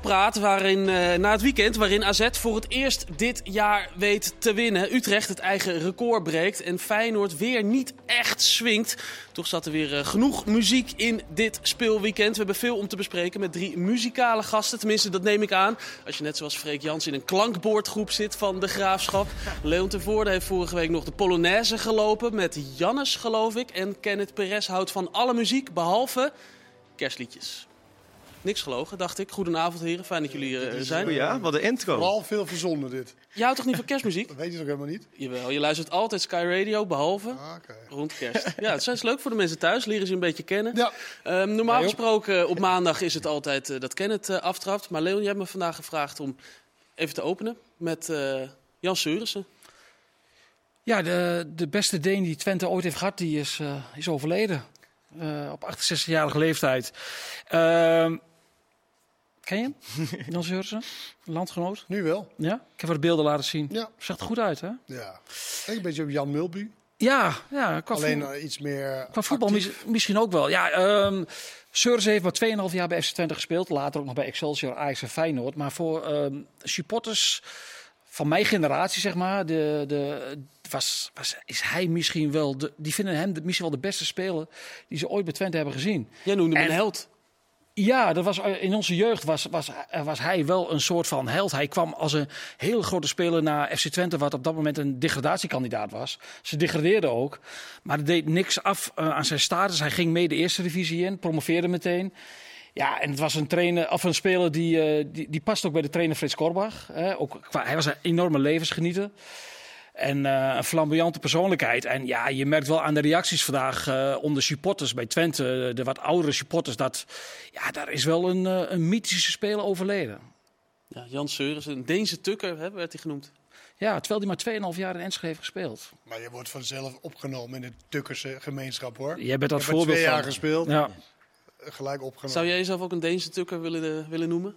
Praat waarin, eh, na het weekend waarin AZ voor het eerst dit jaar weet te winnen. Utrecht het eigen record breekt en Feyenoord weer niet echt swingt. Toch zat er weer eh, genoeg muziek in dit speelweekend. We hebben veel om te bespreken met drie muzikale gasten. Tenminste, dat neem ik aan. Als je net zoals Freek Jans in een klankbordgroep zit van de Graafschap. Leon Tervoorde heeft vorige week nog de Polonaise gelopen met Jannes, geloof ik. En Kenneth Perez houdt van alle muziek, behalve kerstliedjes. Niks gelogen, dacht ik. Goedenavond, heren. Fijn dat jullie er zijn. Oh ja, wat een intro. Vooral veel verzonnen dit. Je houdt toch niet van kerstmuziek? Dat weet je toch helemaal niet? Jawel, je luistert altijd Sky Radio, behalve Ah, rond kerst. Ja, het is leuk voor de mensen thuis. Leren ze een beetje kennen. Ja. Ehm, normaal gesproken eh, op maandag is het altijd eh, dat Kenneth eh, aftrapt. Maar Leon, jij hebt me vandaag gevraagd om even te openen met eh, Jan Seurissen. Ja, de, de beste Deen die Twente ooit heeft gehad, die is, eh, is overleden. Eh, op 68-jarige leeftijd. Ehm, ken je hem? Jan? Landgenoot? Nu wel. Ja? Ik heb wat de beelden laten zien. Ja. Zag er goed uit, hè? Ja. Lijkt een beetje op Jan Mulby. Ja, ja qua, Alleen voetbal, eh, iets meer qua voetbal mis- misschien ook wel. Ja, ehm Seurissen heeft maar 2,5 jaar bij FC Twente gespeeld. Later ook nog bij Excelsior, Ajax en Feyenoord. Maar voor ehm, supporters van mijn generatie, zeg maar, de, de, was, was, is hij misschien wel... De, die vinden hem de, misschien wel de beste speler die ze ooit bij Twente hebben gezien. Jij noemde En- een held. Ja, dat was, in onze jeugd was, was, was hij wel een soort van held. Hij kwam als een hele grote speler naar FC Twente, wat op dat moment een degradatiekandidaat was. Ze degradeerden ook, maar dat deed niks af eh, aan zijn status. Hij ging mee de eerste divisie in, promoveerde meteen. Ja, en het was een, trainer, of een speler die, eh, die, die past ook bij de trainer Frits Korbach. Hè. Ook hij was een enorme levensgenieter. En eh, een flamboyante persoonlijkheid. En ja, je merkt wel aan de reacties vandaag eh, onder supporters bij Twente, de wat oudere supporters, dat ja, daar is wel een, eh, een mythische speler overleden. Ja, Jan Seurissen, een Deense tukker hè, werd hij genoemd. Ja, terwijl hij maar 2,5 jaar in Enschede heeft gespeeld. Maar je wordt vanzelf opgenomen in de Tukkerse gemeenschap hoor. Jij bent dat Ik heb voorbeeld twee jaar van. gespeeld. Ja. Gelijk opgenomen. Zou jij jezelf ook een Deense tukker willen, eh, willen noemen?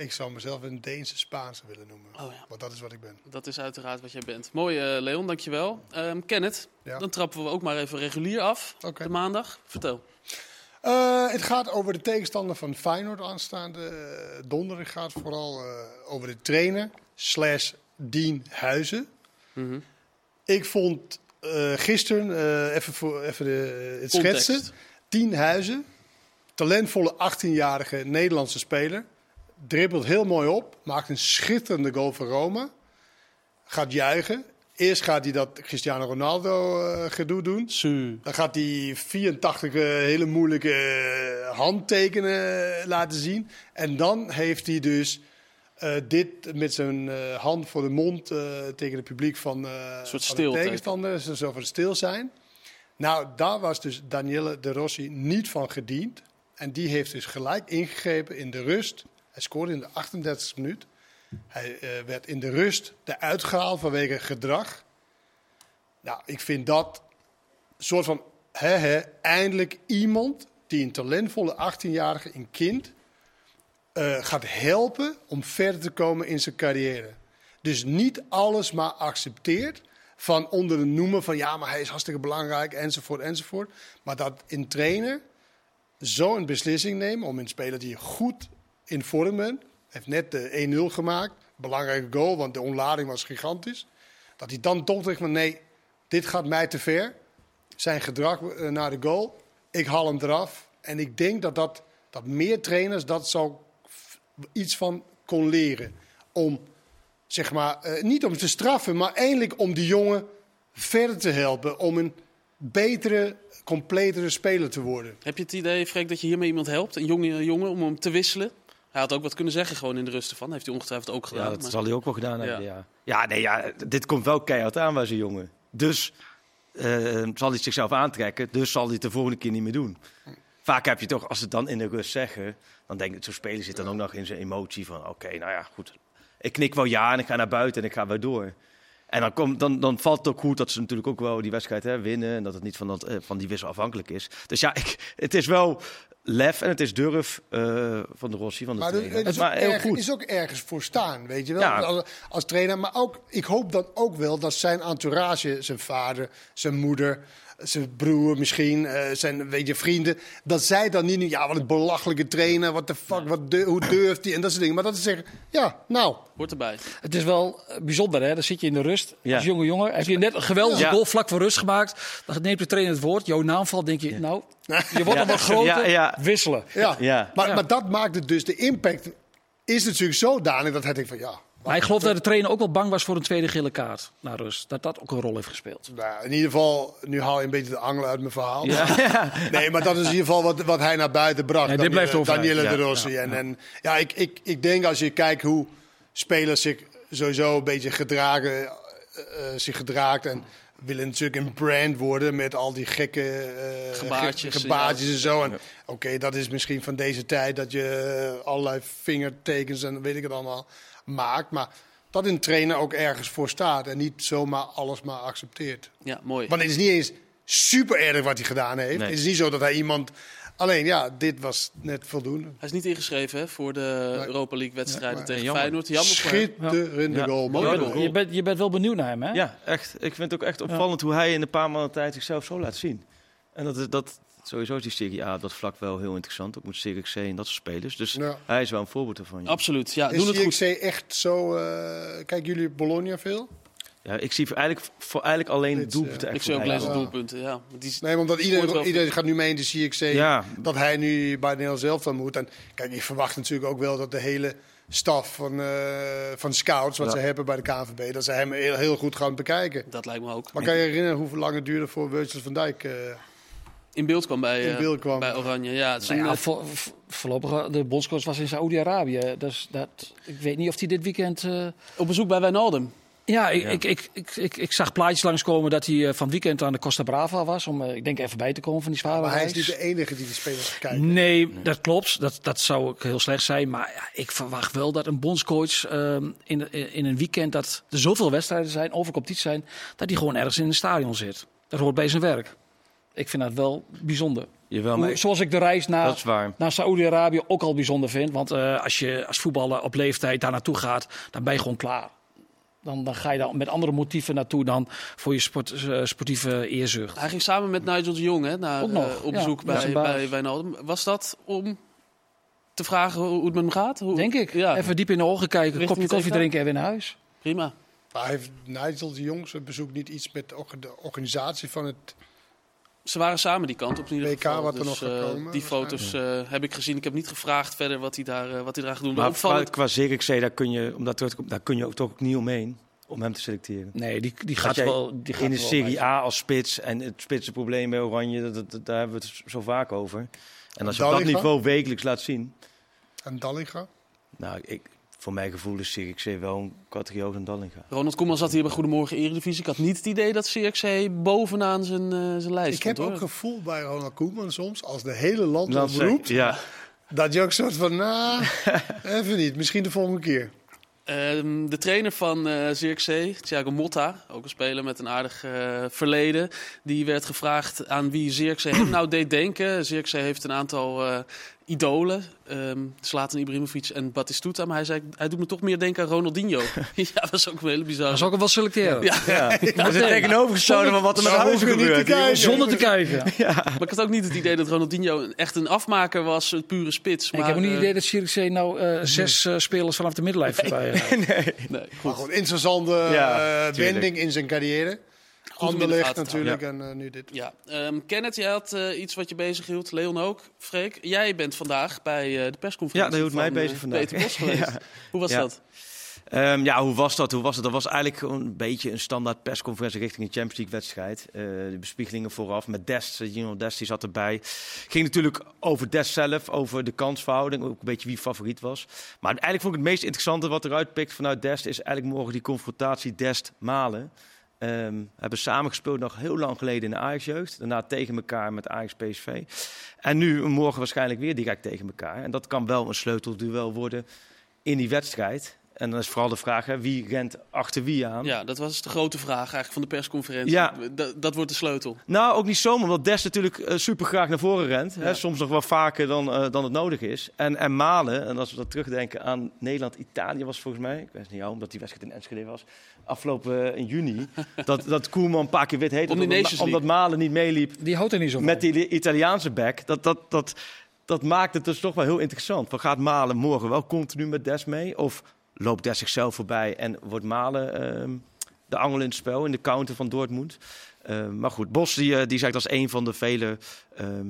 Ik zou mezelf een Deense Spaanse willen noemen. Oh ja. Want dat is wat ik ben. Dat is uiteraard wat jij bent. Mooi, eh, Leon, dankjewel. Ehm Kenneth, Ja. dan trappen we ook maar even regulier af. Oké. De maandag. Vertel. Eh, het gaat over de tegenstander van Feyenoord aanstaande eh, donderdag. Het gaat vooral over de trainer slash Dien Huizen. Mhm. Ik vond gisteren, even, voor, even de, het Context. schetsen. Tien Huizen, talentvolle 18-jarige Nederlandse speler. Dribbelt heel mooi op, maakt een schitterende goal voor Roma. Gaat juichen. Eerst gaat hij dat Cristiano Ronaldo eh, gedoe doen. Su. Dan gaat hij 84 eh, hele moeilijke eh, handtekenen laten zien. En dan heeft hij dus dit met zijn hand voor de mond tegen het publiek van, eh soort van de tegenstander. Ze zullen stil zijn. Nou, daar was dus Daniele de Rossi niet van gediend. En die heeft dus gelijk ingegrepen in de rust. Hij scoorde in de 38e minuut. Hij eh, werd in de rust eruit gehaald vanwege gedrag. Nou, ik vind dat een soort van, hè, hè, eindelijk iemand die een talentvolle 18-jarige, een kind, eh, gaat helpen om verder te komen in zijn carrière. Dus niet alles maar accepteert van onder de noemen van ja, maar hij is hartstikke belangrijk enzovoort enzovoort. Maar dat een trainer zo'n beslissing neemt om een speler die goed in vorm bent, heeft net de 1-0 gemaakt, belangrijke goal, want de onlading was gigantisch. Dat hij dan toch zegt nee, dit gaat mij te ver. Zijn gedrag eh, naar de goal, ik haal hem eraf. En ik denk dat, dat, dat meer trainers dat zou iets van kon leren. Om, zeg maar, eh, niet om te straffen, maar eindelijk om die jongen verder te helpen. Om een betere, completere speler te worden. Heb je het idee, Freek, dat je hiermee iemand helpt? Een jonge jongen om hem te wisselen? Hij had ook wat kunnen zeggen gewoon in de rust ervan. Heeft hij ongetwijfeld ook gedaan. Ja, dat maar- zal hij ook wel gedaan hebben. Ja. Ja, ja. nee, ja, dit komt wel keihard aan bij zo'n jongen. Dus eh, zal hij zichzelf aantrekken. Dus zal hij het de volgende keer niet meer doen. Vaak heb je toch, als ze het dan in de rust zeggen, dan denk ik, zo'n speler zit dan ook nog in zijn emotie van, oké, nou ja, goed. Ik knik wel ja en ik ga naar buiten en ik ga weer door. En dan, komt, dan, dan valt het ook goed dat ze natuurlijk ook wel die wedstrijd hè, winnen. En dat het niet van, dat, eh, van die wissel afhankelijk is. Dus ja, ik, het is wel lef en het is durf eh, van de Rossi, van de Maar trainer. het is, maar ook heel erg- goed. is ook ergens voor staan, weet je wel. Ja. Als, als trainer. Maar ook, ik hoop dan ook wel dat zijn entourage, zijn vader, zijn moeder, zijn broer misschien, eh, zijn weet je, vrienden, dat zij dan niet, ja, wat een belachelijke trainer, wat de fuck, wat hoe durft hij en dat soort dingen. Maar dat ze zeggen, ja, nou, Hoort erbij. Het is wel eh, bijzonder, hè? Dan zit je in de rust Ja. als jonge jongen. Heb je net een geweldige Ja. goal vlak voor rust gemaakt. Dan neemt de trainer het woord. Jouw naam valt, denk je, nou, je wordt nog wat groter. Ja, ja. Wisselen. ja. Ja. Maar, Ja. maar dat maakt het dus, de impact is natuurlijk zodanig dat hij denkt van, ja. Maar ik geloof dat de trainer ook wel bang was voor een tweede gele kaart na rust. Dat dat ook een rol heeft gespeeld. Nou, in ieder geval, nu haal je een beetje de angel uit mijn verhaal. Nee, maar dat is in ieder geval wat, wat hij naar buiten bracht. Nee, dit blijft overeind. Daniele de Ja, Rossi. En, en ja, ik, ik, ik denk als je kijkt hoe spelers zich sowieso een beetje gedragen, eh, zich gedraagt en willen natuurlijk een brand worden met al die gekke eh, Gebaartjes, ge- gebaartjes en zo. En Oké, dat is misschien van deze tijd dat je allerlei vingertekens en weet ik het allemaal maakt. Maar dat een trainer ook ergens voor staat en niet zomaar alles maar accepteert. Ja, mooi. Want het is niet eens super erg wat hij gedaan heeft. Nee. Het is niet zo dat hij iemand... Alleen, ja, dit was net voldoende. Hij is niet ingeschreven hè, voor de Nee. Europa League wedstrijden tegen jammer. Feyenoord. Jammer. Schitterende Ja. goal. Goal. Je bent, je bent wel benieuwd naar hem, hè? Ja, echt. Ik vind het ook echt opvallend hoe hij in een paar maanden tijd zichzelf zo laat zien. En dat, is- dat sowieso is die Serie A op dat vlak wel heel interessant. Ook met Serie C en dat soort spelers. Dus Ja. hij is wel een voorbeeld ervan. Ja. Absoluut. Ja, Is doen het goed. CXC echt zo... eh kijken jullie Bologna veel? Ja, ik zie voor eigenlijk, voor eigenlijk alleen Dit, het doelpunt. eh, Ik zie ook lezen komen. doelpunten. Ja. Maar Die Nee, omdat wel iedereen, iedereen gaat nu mee in de CXC. Ja. Dat hij nu bij Nederland zelf dan moet. En kijk, ik verwacht natuurlijk ook wel dat de hele staf van, eh, van scouts... wat Ja. ze hebben bij de KNVB... dat ze hem heel, heel goed gaan bekijken. dat lijkt me ook. Maar kan je je herinneren hoeveel lang het duurde voor Virgil van Dijk... eh, In beeld kwam bij, In eh, beeld kwam. bij Oranje. Ja, het Nou ja, eh, voor, voor- voorlopig, eh, de bondscoach was in Saoedi-Arabië. Dus dat, ik weet niet of hij dit weekend... eh, op bezoek bij Wijnaldum. Ja, ik, Ja. Ik, ik, ik, ik, ik zag plaatjes langskomen dat hij van weekend aan de Costa Brava was. Om, ik denk, even bij te komen van die zware maar hij is reis. niet de enige die de spelers kijken. Nee, dat klopt. Dat, dat zou ook heel slecht zijn. Maar ja, ik verwacht wel dat een bondscoach ehm, in, in een weekend dat er zoveel wedstrijden zijn, of competities zijn, dat hij gewoon ergens in een stadion zit. Dat hoort bij zijn werk. Ik vind dat wel bijzonder. Jawel, maar zoals ik de reis naar, naar Saoedi-Arabië ook al bijzonder vind. Want eh, als je als voetballer op leeftijd daar naartoe gaat, dan ben je gewoon klaar. Dan, dan ga je daar met andere motieven naartoe dan voor je sport, eh, sportieve eerzucht. Hij ging samen met Nigel de Jong hè, naar, Ook nog, eh, op bezoek bij, bij Wijnaldum. Was dat om te vragen hoe het met hem gaat? Hoe, Denk ik. Ja, Even diep in de ogen kijken, Richting kopje koffie drinken en weer naar huis. prima. Maar heeft Nigel de Jong zijn bezoek niet iets met de organisatie van het... Ze waren samen die kant op in ieder WK geval. wat er dus, nog eh, Die foto's eh, heb ik gezien. Ik heb niet gevraagd verder wat hij daar, eh, wat hij daar gaat doen. Maar Maar qua, qua CXC, daar kun je, om dat terug te komen, daar kun je ook toch ook niet omheen om hem te selecteren. Nee, die, die gaat jij wel. Die gaat in de wel Serie. A als spits en het spitsenprobleem bij Oranje, dat, dat- dat- daar hebben we het zo vaak over. En als je op dat niveau wekelijks laat zien, En Dallinga? nou, ik, voor mijn gevoel is CXC wel een categorie hoger dan Dallinga. Ronald Koeman zat hier bij Goedemorgen Eredivisie. Ik had niet het idee dat CXC bovenaan zijn, eh, zijn lijst Ik heb ook gevoel bij Ronald Koeman soms, als de hele land op roept, ja, dat je ook soort van, nou, even niet, misschien de volgende keer. Ehm, de trainer van eh CXC, Thiago Motta, ook een speler met een aardig eh, verleden, die werd gevraagd aan wie CXC hem nou deed denken. CXC heeft een aantal eh, idolen, ehm Zlatan Ibrahimovic en Batistuta, maar hij zei, hij doet me toch meer denken aan Ronaldinho. ja, dat is ook een hele. Dan zou ik hem wel selecteren. Ja, ja. dat is tegenovergestelde van wat er met je niet te. Zonder te kijken. maar ik had ook niet het idee dat Ronaldinho echt een afmaker was, een pure spits. ik maar, heb ook niet het eh, idee dat Sierikzee nou eh, zes eh, spelers vanaf de middenlijn voorbij heeft. Nee, Maar goed. gewoon interessante Ja, eh, wending in zijn carrière. Anderlecht natuurlijk en eh, nu dit. Ja, ehm Kenneth, jij had eh, iets wat je bezig hield. Leon ook. Freek, jij bent vandaag bij eh, de persconferentie Ja, dat hield mij van, bezig vandaag. Peter Bos geweest. Ja. Hoe was Ja. dat? Ehm, ja, hoe was dat? Hoe was het? Dat was eigenlijk een beetje een standaard persconferentie richting een Champions League wedstrijd. Eh, de bespiegelingen vooraf met Dest, Gino Dest die zat erbij. Ging natuurlijk over Dest zelf, over de kansverhouding, ook een beetje wie favoriet was. Maar eigenlijk vond ik het meest interessante wat eruit pikt vanuit Dest is eigenlijk morgen die confrontatie Dest-Malen. Ehm hebben samen gespeeld nog heel lang geleden in de Ajax-jeugd. Daarna tegen elkaar met Ajax-PSV. En nu morgen waarschijnlijk weer direct tegen elkaar. En dat kan wel een sleutelduel worden in die wedstrijd. En dan is vooral de vraag, hè, wie rent achter wie aan? Ja, dat was de grote vraag eigenlijk van de persconferentie. Ja. D- dat wordt de sleutel. Nou, ook niet zomaar, omdat Des natuurlijk eh, super graag naar voren rent. Hè, soms nog wel vaker dan, eh, dan het nodig is. En, en Malen, en als we dat terugdenken aan Nederland-Italië was volgens mij, ik weet het niet jou, omdat die wedstrijd in Enschede was, afgelopen eh, in juni, dat, dat Koeman een paar keer wit heet, Om omdat Malen niet meeliep Die houdt er niet zo van. met die Italiaanse back. Dat, dat, dat, dat maakt het dus toch wel heel interessant. Van, gaat Malen morgen wel continu met Des mee? Of loopt Des zichzelf voorbij en wordt Malen ehm, de angel in het spel, in de counter van Dortmund? Ehm, maar goed, Bos die, eh, die zegt als een van de vele ehm,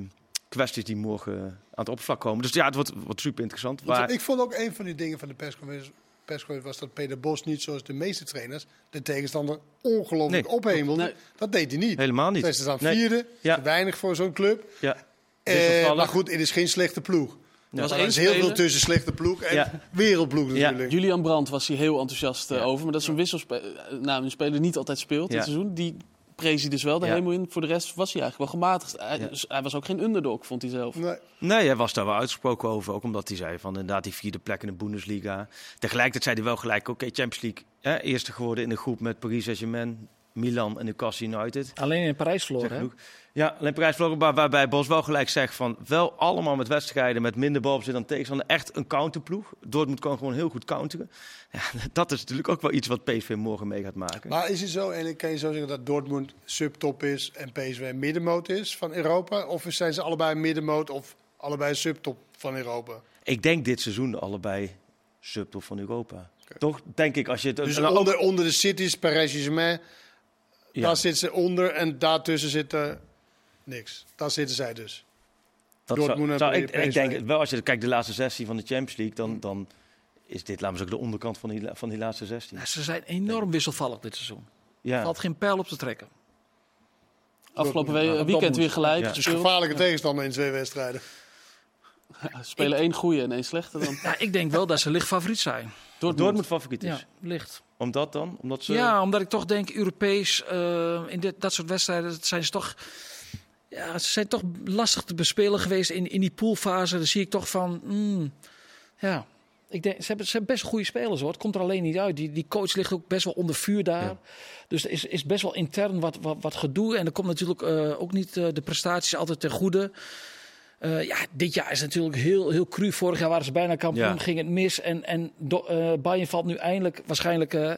kwesties die morgen aan het oppervlak komen. Dus ja, het wordt, wordt super interessant. Maar, Ik vond ook een van die dingen van de persconferentie, persconferentie was dat Peter Bos niet zoals de meeste trainers de tegenstander ongelooflijk Nee. ophemelde. Nee. Dat deed hij niet. helemaal niet. Hij staan Nee. vierde, Ja. te weinig voor zo'n club. Ja. Eh, maar goed, het is geen slechte ploeg. Er was Er één heel veel tussen slechte ploeg en Ja. wereldploeg Ja. natuurlijk. Julian Brandt was hier heel enthousiast eh, Ja. over. Maar dat is een wisselspeler, nou, een speler die niet altijd speelt Ja. dit seizoen. Die prees hij dus wel de Ja. hemel in. Voor de rest was hij eigenlijk wel gematigd. Hij, Ja. dus hij was ook geen underdog, vond hij zelf. Nee. Nee, hij was daar wel uitgesproken over. Ook omdat hij zei van inderdaad die vierde plek in de Bundesliga. Tegelijkertijd zei hij wel gelijk, oké, Champions League. Hè, eerste geworden in de groep met Paris Saint-Germain, Milan en Newcastle United. Alleen in Parijs verloren, hè? Ja, alleen Parijs verloren, maar waarbij Bos wel gelijk zegt van... wel allemaal met wedstrijden met minder balbezit dan tegenstander. Echt een counterploeg. Dortmund kan gewoon heel goed counteren. Ja, dat is natuurlijk ook wel iets wat PSV morgen mee gaat maken. Maar is het zo, en kan je zo zeggen dat Dortmund subtop is en PSV middenmoot is van Europa? Of zijn ze allebei middenmoot of allebei subtop van Europa? Ik denk dit seizoen allebei subtop van Europa. Toch, denk ik, als je het... Dus nou, onder, onder de cities, Paris Saint-Germain, ja, daar zitten ze onder en daartussen zit er niks. Daar zitten zij dus. dat zou, zou- ik, ik denk wel, als je kijkt de laatste 16 van de Champions League... dan, dan is dit, laten we zeggen, de onderkant van die, van die laatste 16. Ja, ze zijn enorm wisselvallig dit seizoen. Er Ja. valt geen pijl op te trekken. Afgelopen we- Ja, weekend weer gelijk Ja. Het is gespeeld. gevaarlijke tegenstander in twee wedstrijden. Ze spelen één goede en één slechte dan. Ja, ik denk wel dat ze licht favoriet zijn. Dortmund. Dortmund favoriet is. Ja, licht. Omdat dan? Omdat ze... Ja, omdat ik toch denk, Europees, eh, in dit, dat soort wedstrijden zijn ze toch... Ja, ze zijn toch lastig te bespelen geweest in, in die poolfase. Dan zie ik toch van... mm, ja, ik denk, ze, hebben, ze hebben best goede spelers hoor. Het komt er alleen niet uit. Die, die coach ligt ook best wel onder vuur daar. Ja. Dus er is, is best wel intern wat, wat, wat gedoe. En er komt natuurlijk eh, ook niet eh, de prestaties altijd ten goede. Eh, ja, dit jaar is natuurlijk heel, heel cru. Vorig jaar waren ze bijna kampioen, Ja. ging het mis. En, en do, eh, Bayern valt nu eindelijk waarschijnlijk eh,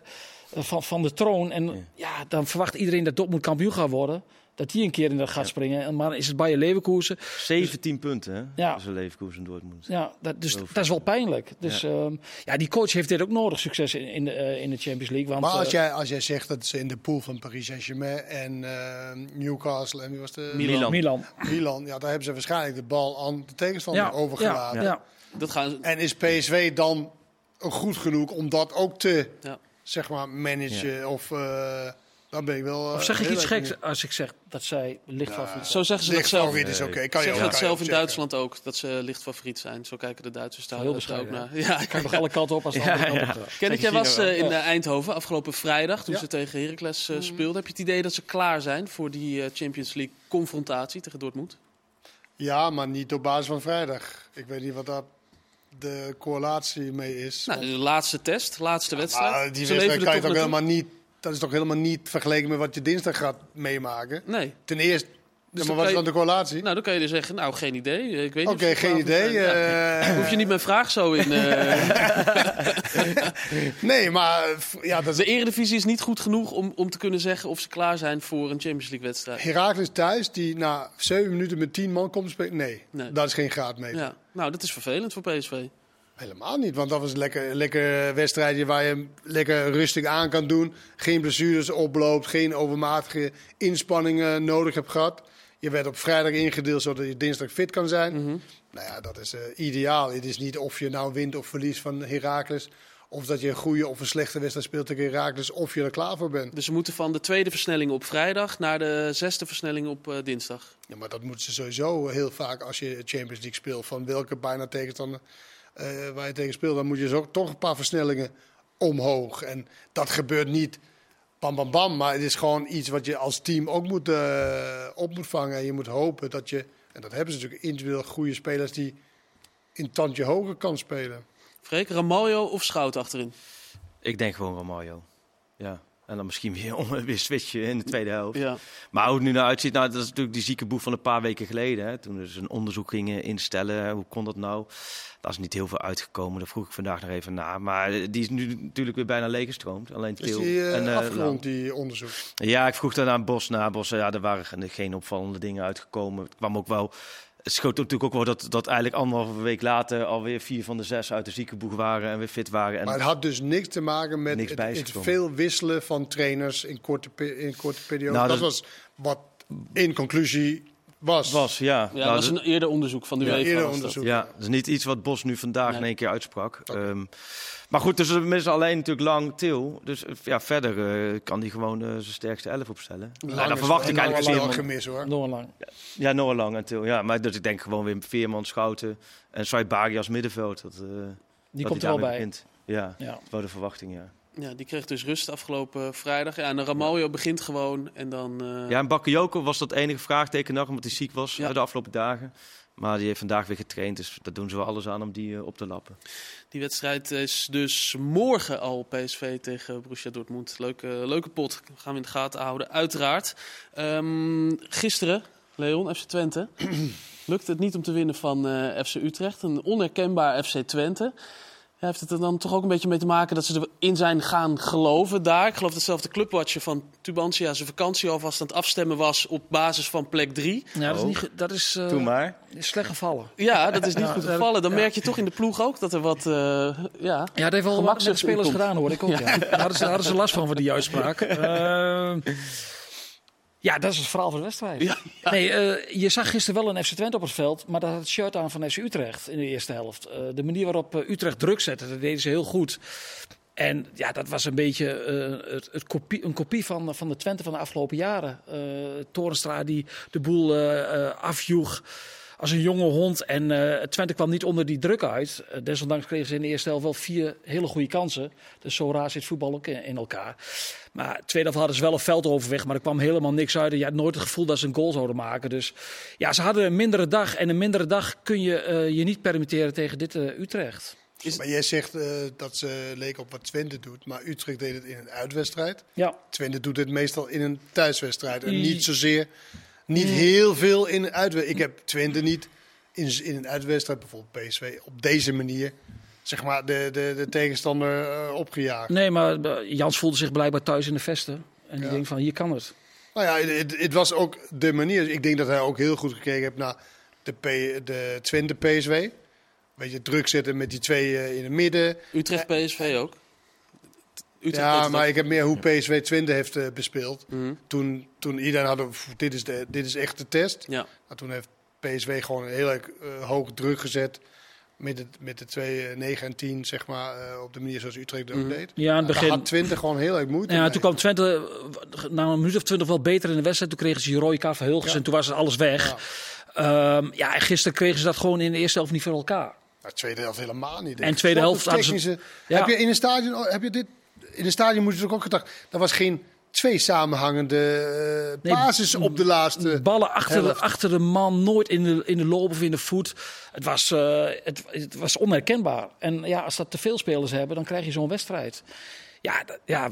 van, van de troon. En ja. Ja. dan verwacht iedereen dat Dortmund kampioen gaat worden. Dat die een keer in de gaat springen. En Maar dan is het Bayern Leverkusen. 17 punten, hè? Ja. Dat een Leverkusen en Dortmund. Ja, dat, dus dat is wel pijnlijk. Dus Ja. ja. ja, die coach heeft dit ook nodig, succes in, in, de, eh, in de Champions League. Want, Maar als eh, jij, als jij zegt dat ze in de pool van Paris Saint-Germain en eh, Newcastle en wie was de Milan. Milan. Milan, ja, daar hebben ze waarschijnlijk de bal aan de tegenstander Ja, overgelaten. Ja, ja. Dat gaan, En is PSV dan goed genoeg om dat ook te Ja. Zeg maar managen? Of uh, dan ben ik wel. Uh, Of zeg ik iets geks als ik zeg dat zij licht favoriet zijn? zo zeggen ze dat zelf. Lichtfavoriet is oké. Kan je Zeggen ook, dat zelf in. Duitsland ook, dat ze licht favoriet zijn. Zo kijken de Duitsers daar Heel ook bescheiden, naar. Ja, Ik kan nog alle kanten op als het Ja, ja. gaat. Kenneth, jij was China eh, in eh, Eindhoven afgelopen vrijdag toen Ja. ze tegen Heracles eh, speelden. Heb je het idee dat ze klaar zijn voor die eh, Champions League confrontatie tegen Dortmund? Ja, maar niet op basis van vrijdag. Ik weet niet wat daar de correlatie mee is. Nou, de laatste test, laatste wedstrijd. maar die wedstrijd kan je toch helemaal niet. Dat is toch helemaal niet vergeleken met wat je dinsdag gaat meemaken. Nee. Ten eerste, Dus ja, dan maar wat is dan de correlatie? Nou, dan kan je dus zeggen, nou, geen idee. Ik weet niet Oké, geen idee. Ja. eh, Hoef je niet mijn vraag zo in. eh, nee, maar ja, dat de is Eredivisie is niet goed genoeg om, om te kunnen zeggen of ze klaar zijn voor een Champions League wedstrijd. Heracles thuis, die na zeven minuten met tien man komt spelen. Nee, Nee. dat is geen graadmeter. Ja. Nou, dat is vervelend voor PSV. Helemaal niet, want dat was een lekker, lekker wedstrijdje waar je lekker rustig aan kan doen. Geen blessures oploopt, geen overmatige inspanningen nodig hebt gehad. Je werd op vrijdag ingedeeld zodat je dinsdag fit kan zijn. Mhm. Nou ja, dat is eh, ideaal. Het is niet of je nou wint of verliest van Heracles. Of dat je een goede of een slechte wedstrijd speelt tegen Heracles. Of je er klaar voor bent. Dus ze moeten van de tweede versnelling op vrijdag naar de zesde versnelling op eh, dinsdag. Ja, maar dat moeten ze sowieso heel vaak als je Champions League speelt. Van welke bijna tegenstander eh, waar je tegen speelt. Dan moet je zo toch een paar versnellingen omhoog. En dat gebeurt niet bam bam bam. Maar het is gewoon iets wat je als team ook moet, eh, op moet vangen. En je moet hopen dat je, en dat hebben ze natuurlijk individueel goede spelers die in tandje hoger kan spelen. Freek, Ramaljo of Schout achterin? Ik denk gewoon Romario. Ja. En dan misschien weer, om, weer switchen in de tweede helft. Ja. Maar hoe het nu nou uitziet, nou, dat is natuurlijk die zieke boef van een paar weken geleden. Hè, toen ze een onderzoek gingen instellen. Hoe kon dat nou? Daar is niet heel veel uitgekomen. Daar vroeg ik vandaag nog even na. Maar die is nu natuurlijk weer bijna leeggestroomd. Alleen Is Til die eh, en afgerond, die onderzoek? Ja, ik vroeg daarna aan Bos. Na Bos, ja, er waren geen opvallende dingen uitgekomen. Het kwam ook wel. Het schoot natuurlijk ook wel dat, dat eigenlijk anderhalve week later alweer vier van de zes uit de ziekenboeg waren en weer fit waren. En Maar het had dus niks te maken met het, veel wisselen van trainers in korte, in korte periode. Nou, dat dat- was wat in conclusie was. was, ja. Ja, Nou, dat was dat- een eerder onderzoek van de Ja, UEFA. was onderzoek. Ja, dat is niet iets wat Bos nu vandaag Nee. in één keer uitsprak. Ehm, maar goed, dus we missen alleen natuurlijk lang Til. Dus eh, ja, verder eh, kan hij gewoon eh, zijn sterkste elf opstellen. Ja, Lang dan is- verwacht ik lang eigenlijk is wel Veerman. gemis hoor. Noah Lang. Ja, Noah Lang en Til. Ja, maar dus ik denk gewoon weer Veerman, Schouten en Saibari als middenveld. Dat, eh, Die dat komt er wel bij. begint. Ja, Ja. dat is wel de verwachting, ja. Ja, die kreeg dus rust afgelopen vrijdag. Ja, en Ramaljo begint gewoon en dan... eh, Ja, en Bakayoko was dat enige vraagteken nog, omdat hij ziek was Ja. de afgelopen dagen. Maar die heeft vandaag weer getraind, dus daar doen ze wel alles aan om die eh, op te lappen. Die wedstrijd is dus morgen al PSV tegen Borussia Dortmund. Leuke, leuke pot. Gaan we in de gaten houden, uiteraard. Ehm, gisteren, Leon, FC Twente. Lukte het niet om te winnen van eh, FC Utrecht. Een onherkenbaar FC Twente. Heeft het er dan toch ook een beetje mee te maken dat ze erin zijn gaan geloven daar? Ik geloof dat zelfs de clubwatcher van Tubantia zijn vakantie alvast aan het afstemmen was op basis van plek 3. Ja, dat is, Oh. niet, dat is, eh, Doe maar. is slecht gevallen. Ja, dat is niet Ja, goed gevallen. Dan ja. merk je toch in de ploeg ook dat er wat... eh, ja, Ja, dat heeft wel wat met spelers gedaan, hoor ik ook. Ja. Daar, hadden ze, daar hadden ze last van, van die uitspraak. Ehm, ja, dat is het verhaal van de wedstrijd. Ja, Nee, eh, je zag gisteren wel een FC Twente op het veld, maar dat had het shirt aan van FC Utrecht in de eerste helft. Eh, de manier waarop eh, Utrecht druk zette, dat deden ze heel goed. En ja, dat was een beetje het, het kopie, een kopie van, van de Twente van de afgelopen jaren. Torenstra die de boel afjoeg als een jonge hond. En eh, Twente kwam niet onder die druk uit. Eh, desondanks kregen ze in de eerste helft wel vier hele goede kansen. Dus zo raar zit voetbal ook in, in elkaar. Maar tweede helft hadden ze wel een veldoverweg, maar er kwam helemaal niks uit. En je had nooit het gevoel dat ze een goal zouden maken. Dus ja, ze hadden een mindere dag. En een mindere dag kun je eh, je niet permitteren tegen dit eh, Utrecht. Maar jij zegt eh, dat ze leken op wat Twente doet. Maar Utrecht deed het in een uitwedstrijd. Ja, Twente doet het meestal in een thuiswedstrijd. En niet zozeer, niet heel veel in een uitwedstrijd. Ik heb Twente niet in, in een uitwedstrijd, bijvoorbeeld PSV, op deze manier, zeg maar, de, de, de tegenstander eh, opgejaagd. nee, maar eh, Jans voelde zich blijkbaar thuis in de vesten. En die Ja. denkt van, hier kan het. Nou ja, het, het was ook de manier. Ik denk dat hij ook heel goed gekeken heeft naar de, P, de Twente PSW. Weet je, druk zetten met die twee eh, in het midden. Utrecht PSV ook. Utrecht ja, maar ik heb meer hoe PSW Twente heeft eh, bespeeld. Mhm. Toen, toen iedereen had, "Pff, dit is, de, dit is echt de test. Ja. Maar toen heeft PSW gewoon heel erg eh, hoog druk gezet. Met, het, met de twee, eh, 9 en 10, zeg maar, eh, op de manier zoals Utrecht dat ook Mhm. deed. Ja, aan het Daar begin. had Twente gewoon heel erg moeite Ja, mee. toen kwam Twente eh, na een minuut of twintig wel beter in de wedstrijd. Toen kregen ze die rode kaart van Hilgers Ja. en toen was het alles weg. Ja. Ja. ja, en gisteren kregen ze dat gewoon in de eerste helft niet voor elkaar. Nou, tweede helft helemaal niet. En tweede helft hadden ze- technische... Ja. Heb je in een stadion... oh, Heb je dit... In een stadion moet je ook gedacht... Er was geen twee samenhangende Nee, basis op de laatste... Ballen achter de, achter de man, nooit in de, in de loop of in de voet. Het was, eh, het, het was onherkenbaar. En ja, als dat te veel spelers hebben, dan krijg je zo'n wedstrijd. Ja, dat- ja,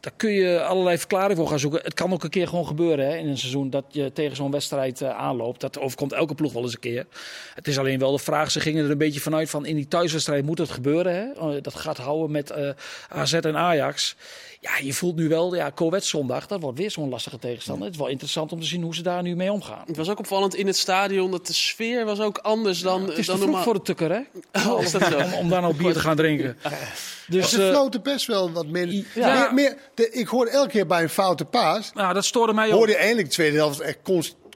daar kun je allerlei verklaringen voor gaan zoeken. Het kan ook een keer gewoon gebeuren hè, in een seizoen dat je tegen zo'n wedstrijd eh, aanloopt. Dat overkomt elke ploeg wel eens een keer. Het is alleen wel de vraag, ze gingen er een beetje vanuit van in die thuiswedstrijd moet het gebeuren. Hè? Eh, Dat gaat houden met eh, AZ en Ajax. Ja, je voelt nu wel, ja, Coët zondag, dat wordt weer zo'n lastige tegenstander. Het is wel interessant om te zien hoe ze daar nu mee omgaan. Het was ook opvallend in het stadion dat de sfeer was ook anders dan, Het is te dan vroeg normaal. voor de tukker, hè? Oh, is dat zo? Om, om daar nou bier te gaan drinken. Dus Ze floten best wel wat meer. Ja. meer, meer de, ik hoorde elke keer bij een foute paas... nou, dat stoorde mij ook. hoorde je eindelijk de tweede helft echt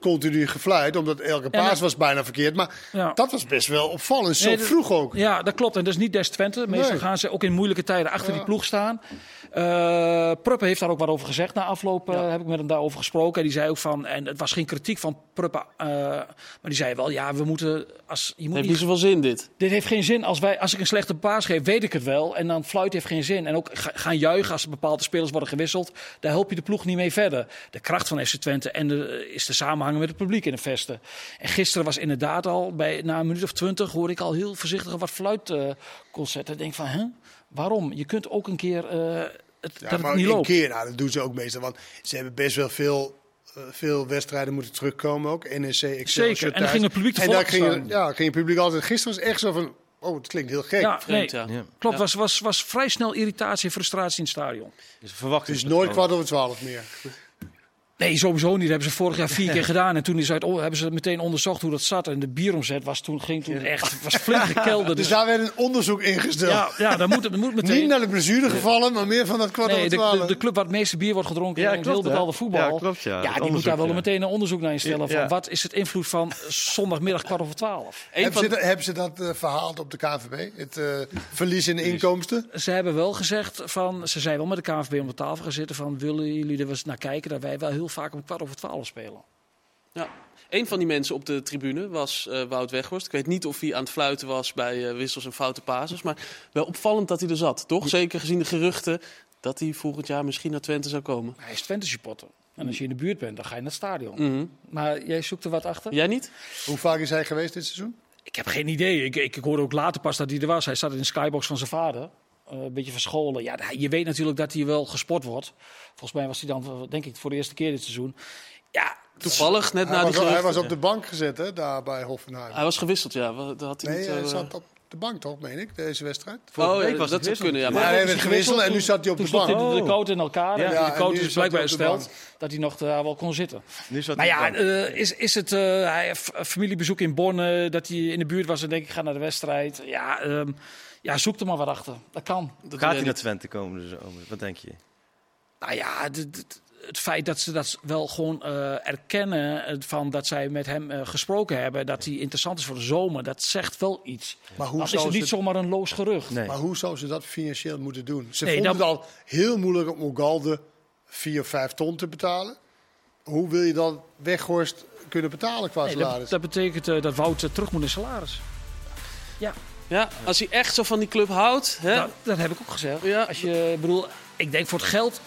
continu gefluit. Omdat elke paas dat- was bijna verkeerd. Maar Ja. dat was best wel opvallend. Zo Nee, dat- vroeg ook. Ja, dat klopt. En dat is niet des Twente. Meestal Nee. gaan ze ook in moeilijke tijden achter die ploeg staan. Eh Pruppen heeft daar ook wat over gezegd na afloop. eh, heb ik met hem daarover gesproken. En die zei ook van, en het was geen kritiek van Pruppen. eh, maar die zei wel, ja, we moeten... Als, je moet heeft niet zoveel zin dit. Dit heeft geen zin. Als, wij, als ik een slechte paas geef, weet ik het wel. En dan fluit heeft geen zin. En ook ga- gaan juichen als bepaalde spelers worden gewisseld. Daar help je de ploeg niet mee verder. De kracht van FC Twente en de, is de samenhang met het publiek in de vesten. En gisteren was inderdaad al, bij, na een minuut of twintig, hoorde ik al heel voorzichtig wat fluitconcerten. ik denk van, hè? Waarom? Je kunt ook een keer eh, het, Ja, dat maar het niet een loopt. keer, nou, dat doen ze ook meestal. Want ze hebben best wel veel, eh, veel wedstrijden moeten terugkomen ook. NEC, Excelsior Zeker, en dan ging het publiek te En daar ging, staan. ja, ging het publiek altijd... Gisteren was echt zo van, oh, het klinkt heel gek. Ja, Vreemd, klopt. Was, was, was vrij snel irritatie en frustratie in het stadion. Dus verwacht Het is nooit kwart over twaalf meer. Nee, sowieso niet. Dat hebben ze vorig jaar vier keer gedaan. En toen is uit, hebben ze meteen onderzocht hoe dat zat. En de bieromzet was toen, ging toen echt was flink gekelderd. Dus Dus, daar werd een onderzoek ingesteld. ja, ja, dat moet, dat moet meteen. Niet naar de blessuregevallen, maar meer van dat kwart Nee, over de, twaalf. de, de club waar het meeste bier wordt gedronken Ja, in heel betaalde voetbal. Ja, klopt, ja. Ja, die moet daar wel ja. meteen een onderzoek naar instellen. Van wat is het invloed van zondagmiddag kwart over twaalf? Hebben, van, ze, dat- hebben ze dat eh, verhaald op de KVB? Het eh, verlies in inkomsten? Ze hebben wel gezegd van, ze zijn wel met de KNVB om de tafel gaan zitten van, willen jullie er eens naar kijken dat wij wel heel vaak om kwart over twaalf spelen? ja, een van die mensen op de tribune was eh, Wout Weghorst. Ik weet niet of hij aan het fluiten was bij eh, wissels en foute pases. Maar wel opvallend dat hij er zat, toch? Zeker gezien de geruchten dat hij volgend jaar misschien naar Twente zou komen. Hij is Twente supporter. En als je in de buurt bent, dan ga je naar het stadion. Mhm. Maar jij zoekt er wat achter? Jij niet? Hoe vaak is hij geweest dit seizoen? Ik heb geen idee. Ik, ik, ik hoorde ook later pas dat hij er was. Hij zat in de skybox van zijn vader. Eh, een beetje verscholen. Ja, je weet natuurlijk dat hij wel gesport wordt. Volgens mij was hij dan, eh, denk ik, voor de eerste keer dit seizoen. Ja, Toevallig, net Hij na die was, hij geruchten. was op de bank gezet, hè, daar bij Hoffenheim. Hij was gewisseld, ja. Dat had hij Nee, niet, hij eh, zat op de bank toch, meen ik, deze wedstrijd? Vorige Oh, ja, was dat zou wissel. kunnen, ja. Ja, Maar hij werd gewisseld en nu zat hij op toen de bank. hij de, de Oh. coat in elkaar. Ja. de coach is blijkbaar hij gesteld dat hij nog daar wel kon zitten. Nu zat Maar hij ja, eh, is, is het eh, hij heeft familiebezoek in Bonn, dat hij in de buurt was en denk ik ga naar de wedstrijd. Ja, ehm, ja, zoek er maar wat achter. Dat kan. dat Gaat weet hij naar Twente komen? Dus, wat denk je? Nou ja, het feit dat ze dat wel gewoon eh, erkennen, eh, van dat zij met hem eh, gesproken hebben, dat hij interessant is voor de zomer, dat zegt wel iets. Maar hoe, Dan is zou het niet ze, zomaar een loos gerucht. Nee. maar hoe zou ze dat financieel moeten doen? Ze Nee, vonden dat- het al heel moeilijk om Ogalde 4 of 5 ton te betalen. Hoe wil je dat Weghorst kunnen betalen qua Nee, salaris? dat, dat betekent eh, dat Wout eh, terug moet in salaris. Ja, als hij echt zo van die club houdt. Hè? Nou, dat heb ik ook gezegd. Ja. Als je, ik bedoel, ik denk voor het geld.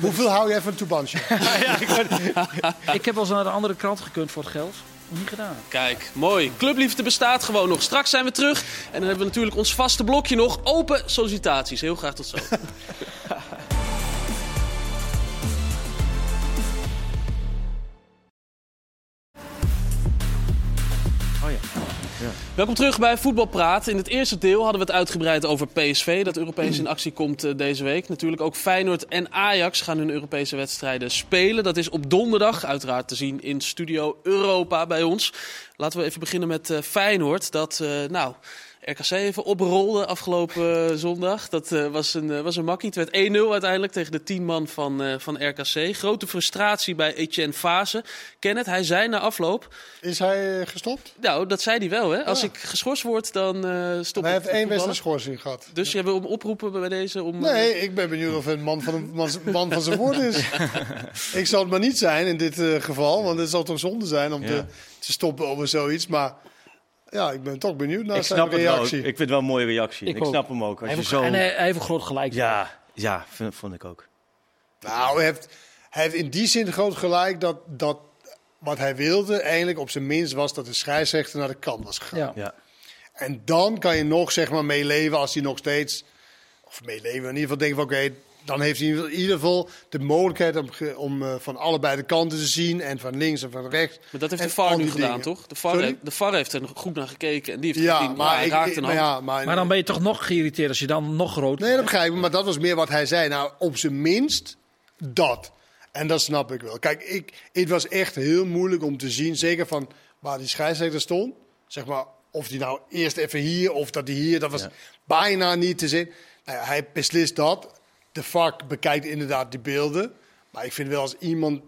Hoeveel hou jij van Tubansje? Ik heb wel eens naar de andere krant gekund voor het geld. Niet gedaan. Kijk, mooi. Clubliefde bestaat gewoon nog. Straks zijn we terug. En dan hebben we natuurlijk ons vaste blokje nog. Open sollicitaties. Heel graag tot zo. Oh ja. Welkom terug bij Voetbalpraat. In het eerste deel hadden we het uitgebreid over PSV, dat Europees in actie komt eh, deze week. Natuurlijk ook Feyenoord en Ajax gaan hun Europese wedstrijden spelen. Dat is op donderdag, uiteraard te zien in Studio Europa bij ons. Laten we even beginnen met eh, Feyenoord. Dat, eh, nou, RKC even oprolde afgelopen eh, zondag. Dat eh, was, een, eh, was een makkie. Het werd 1-0 uiteindelijk tegen de 10 man van, van RKC. Grote frustratie bij Etienne Fase. Kenneth, hij zei na afloop... Is hij gestopt? Nou, dat zei hij wel, hè? Als ik geschorst word, dan stop hij ik heeft één wedstrijd schorsing gehad. Dus jij wil hem oproepen bij deze? Om, Nee, ik ben benieuwd of hij een man van, een man, man van zijn woord is. ik zal het maar niet zijn in dit geval, want het zal toch zonde zijn om Ja. te, te stoppen over zoiets. Maar ja, ik ben toch benieuwd naar Ik zijn snap het wel. Ik reactie. vind het wel een mooie reactie. Ik snap hem ook. Als Hij je zo... En hij, heeft een groot gelijk. Ja, ja vind- vond ik ook. Nou, hij heeft, hij heeft in die zin groot gelijk dat, dat wat hij wilde eigenlijk op zijn minst was dat de scheidsrechter naar de kant was gegaan. Ja. Ja. En dan kan je nog zeg maar meeleven als hij nog steeds, of meeleven in ieder geval denken van oké, dan heeft hij in ieder geval de mogelijkheid om, om eh, van allebei de kanten te zien en van links en van rechts. Maar dat heeft En de VAR nu die gedaan, dingen. toch? De VAR, heeft, de VAR heeft er goed naar gekeken en die heeft Ja, gezien, maar, hij ik, raakt ik- een maar, ja, maar, Maar dan ben je toch nog geïrriteerd als je dan nog groot Nee, dat begrijp ik, maar dat was meer wat hij zei. Nou, op zijn minst dat. En dat snap ik wel. Kijk, ik, het was echt heel moeilijk om te zien, zeker van waar die scheidsrechter stond. Zeg maar, of die nou eerst even hier of dat hij hier, dat was Ja. bijna niet te zien. Nou ja, hij beslist dat. De vak bekijkt inderdaad die beelden. Maar ik vind wel als iemand,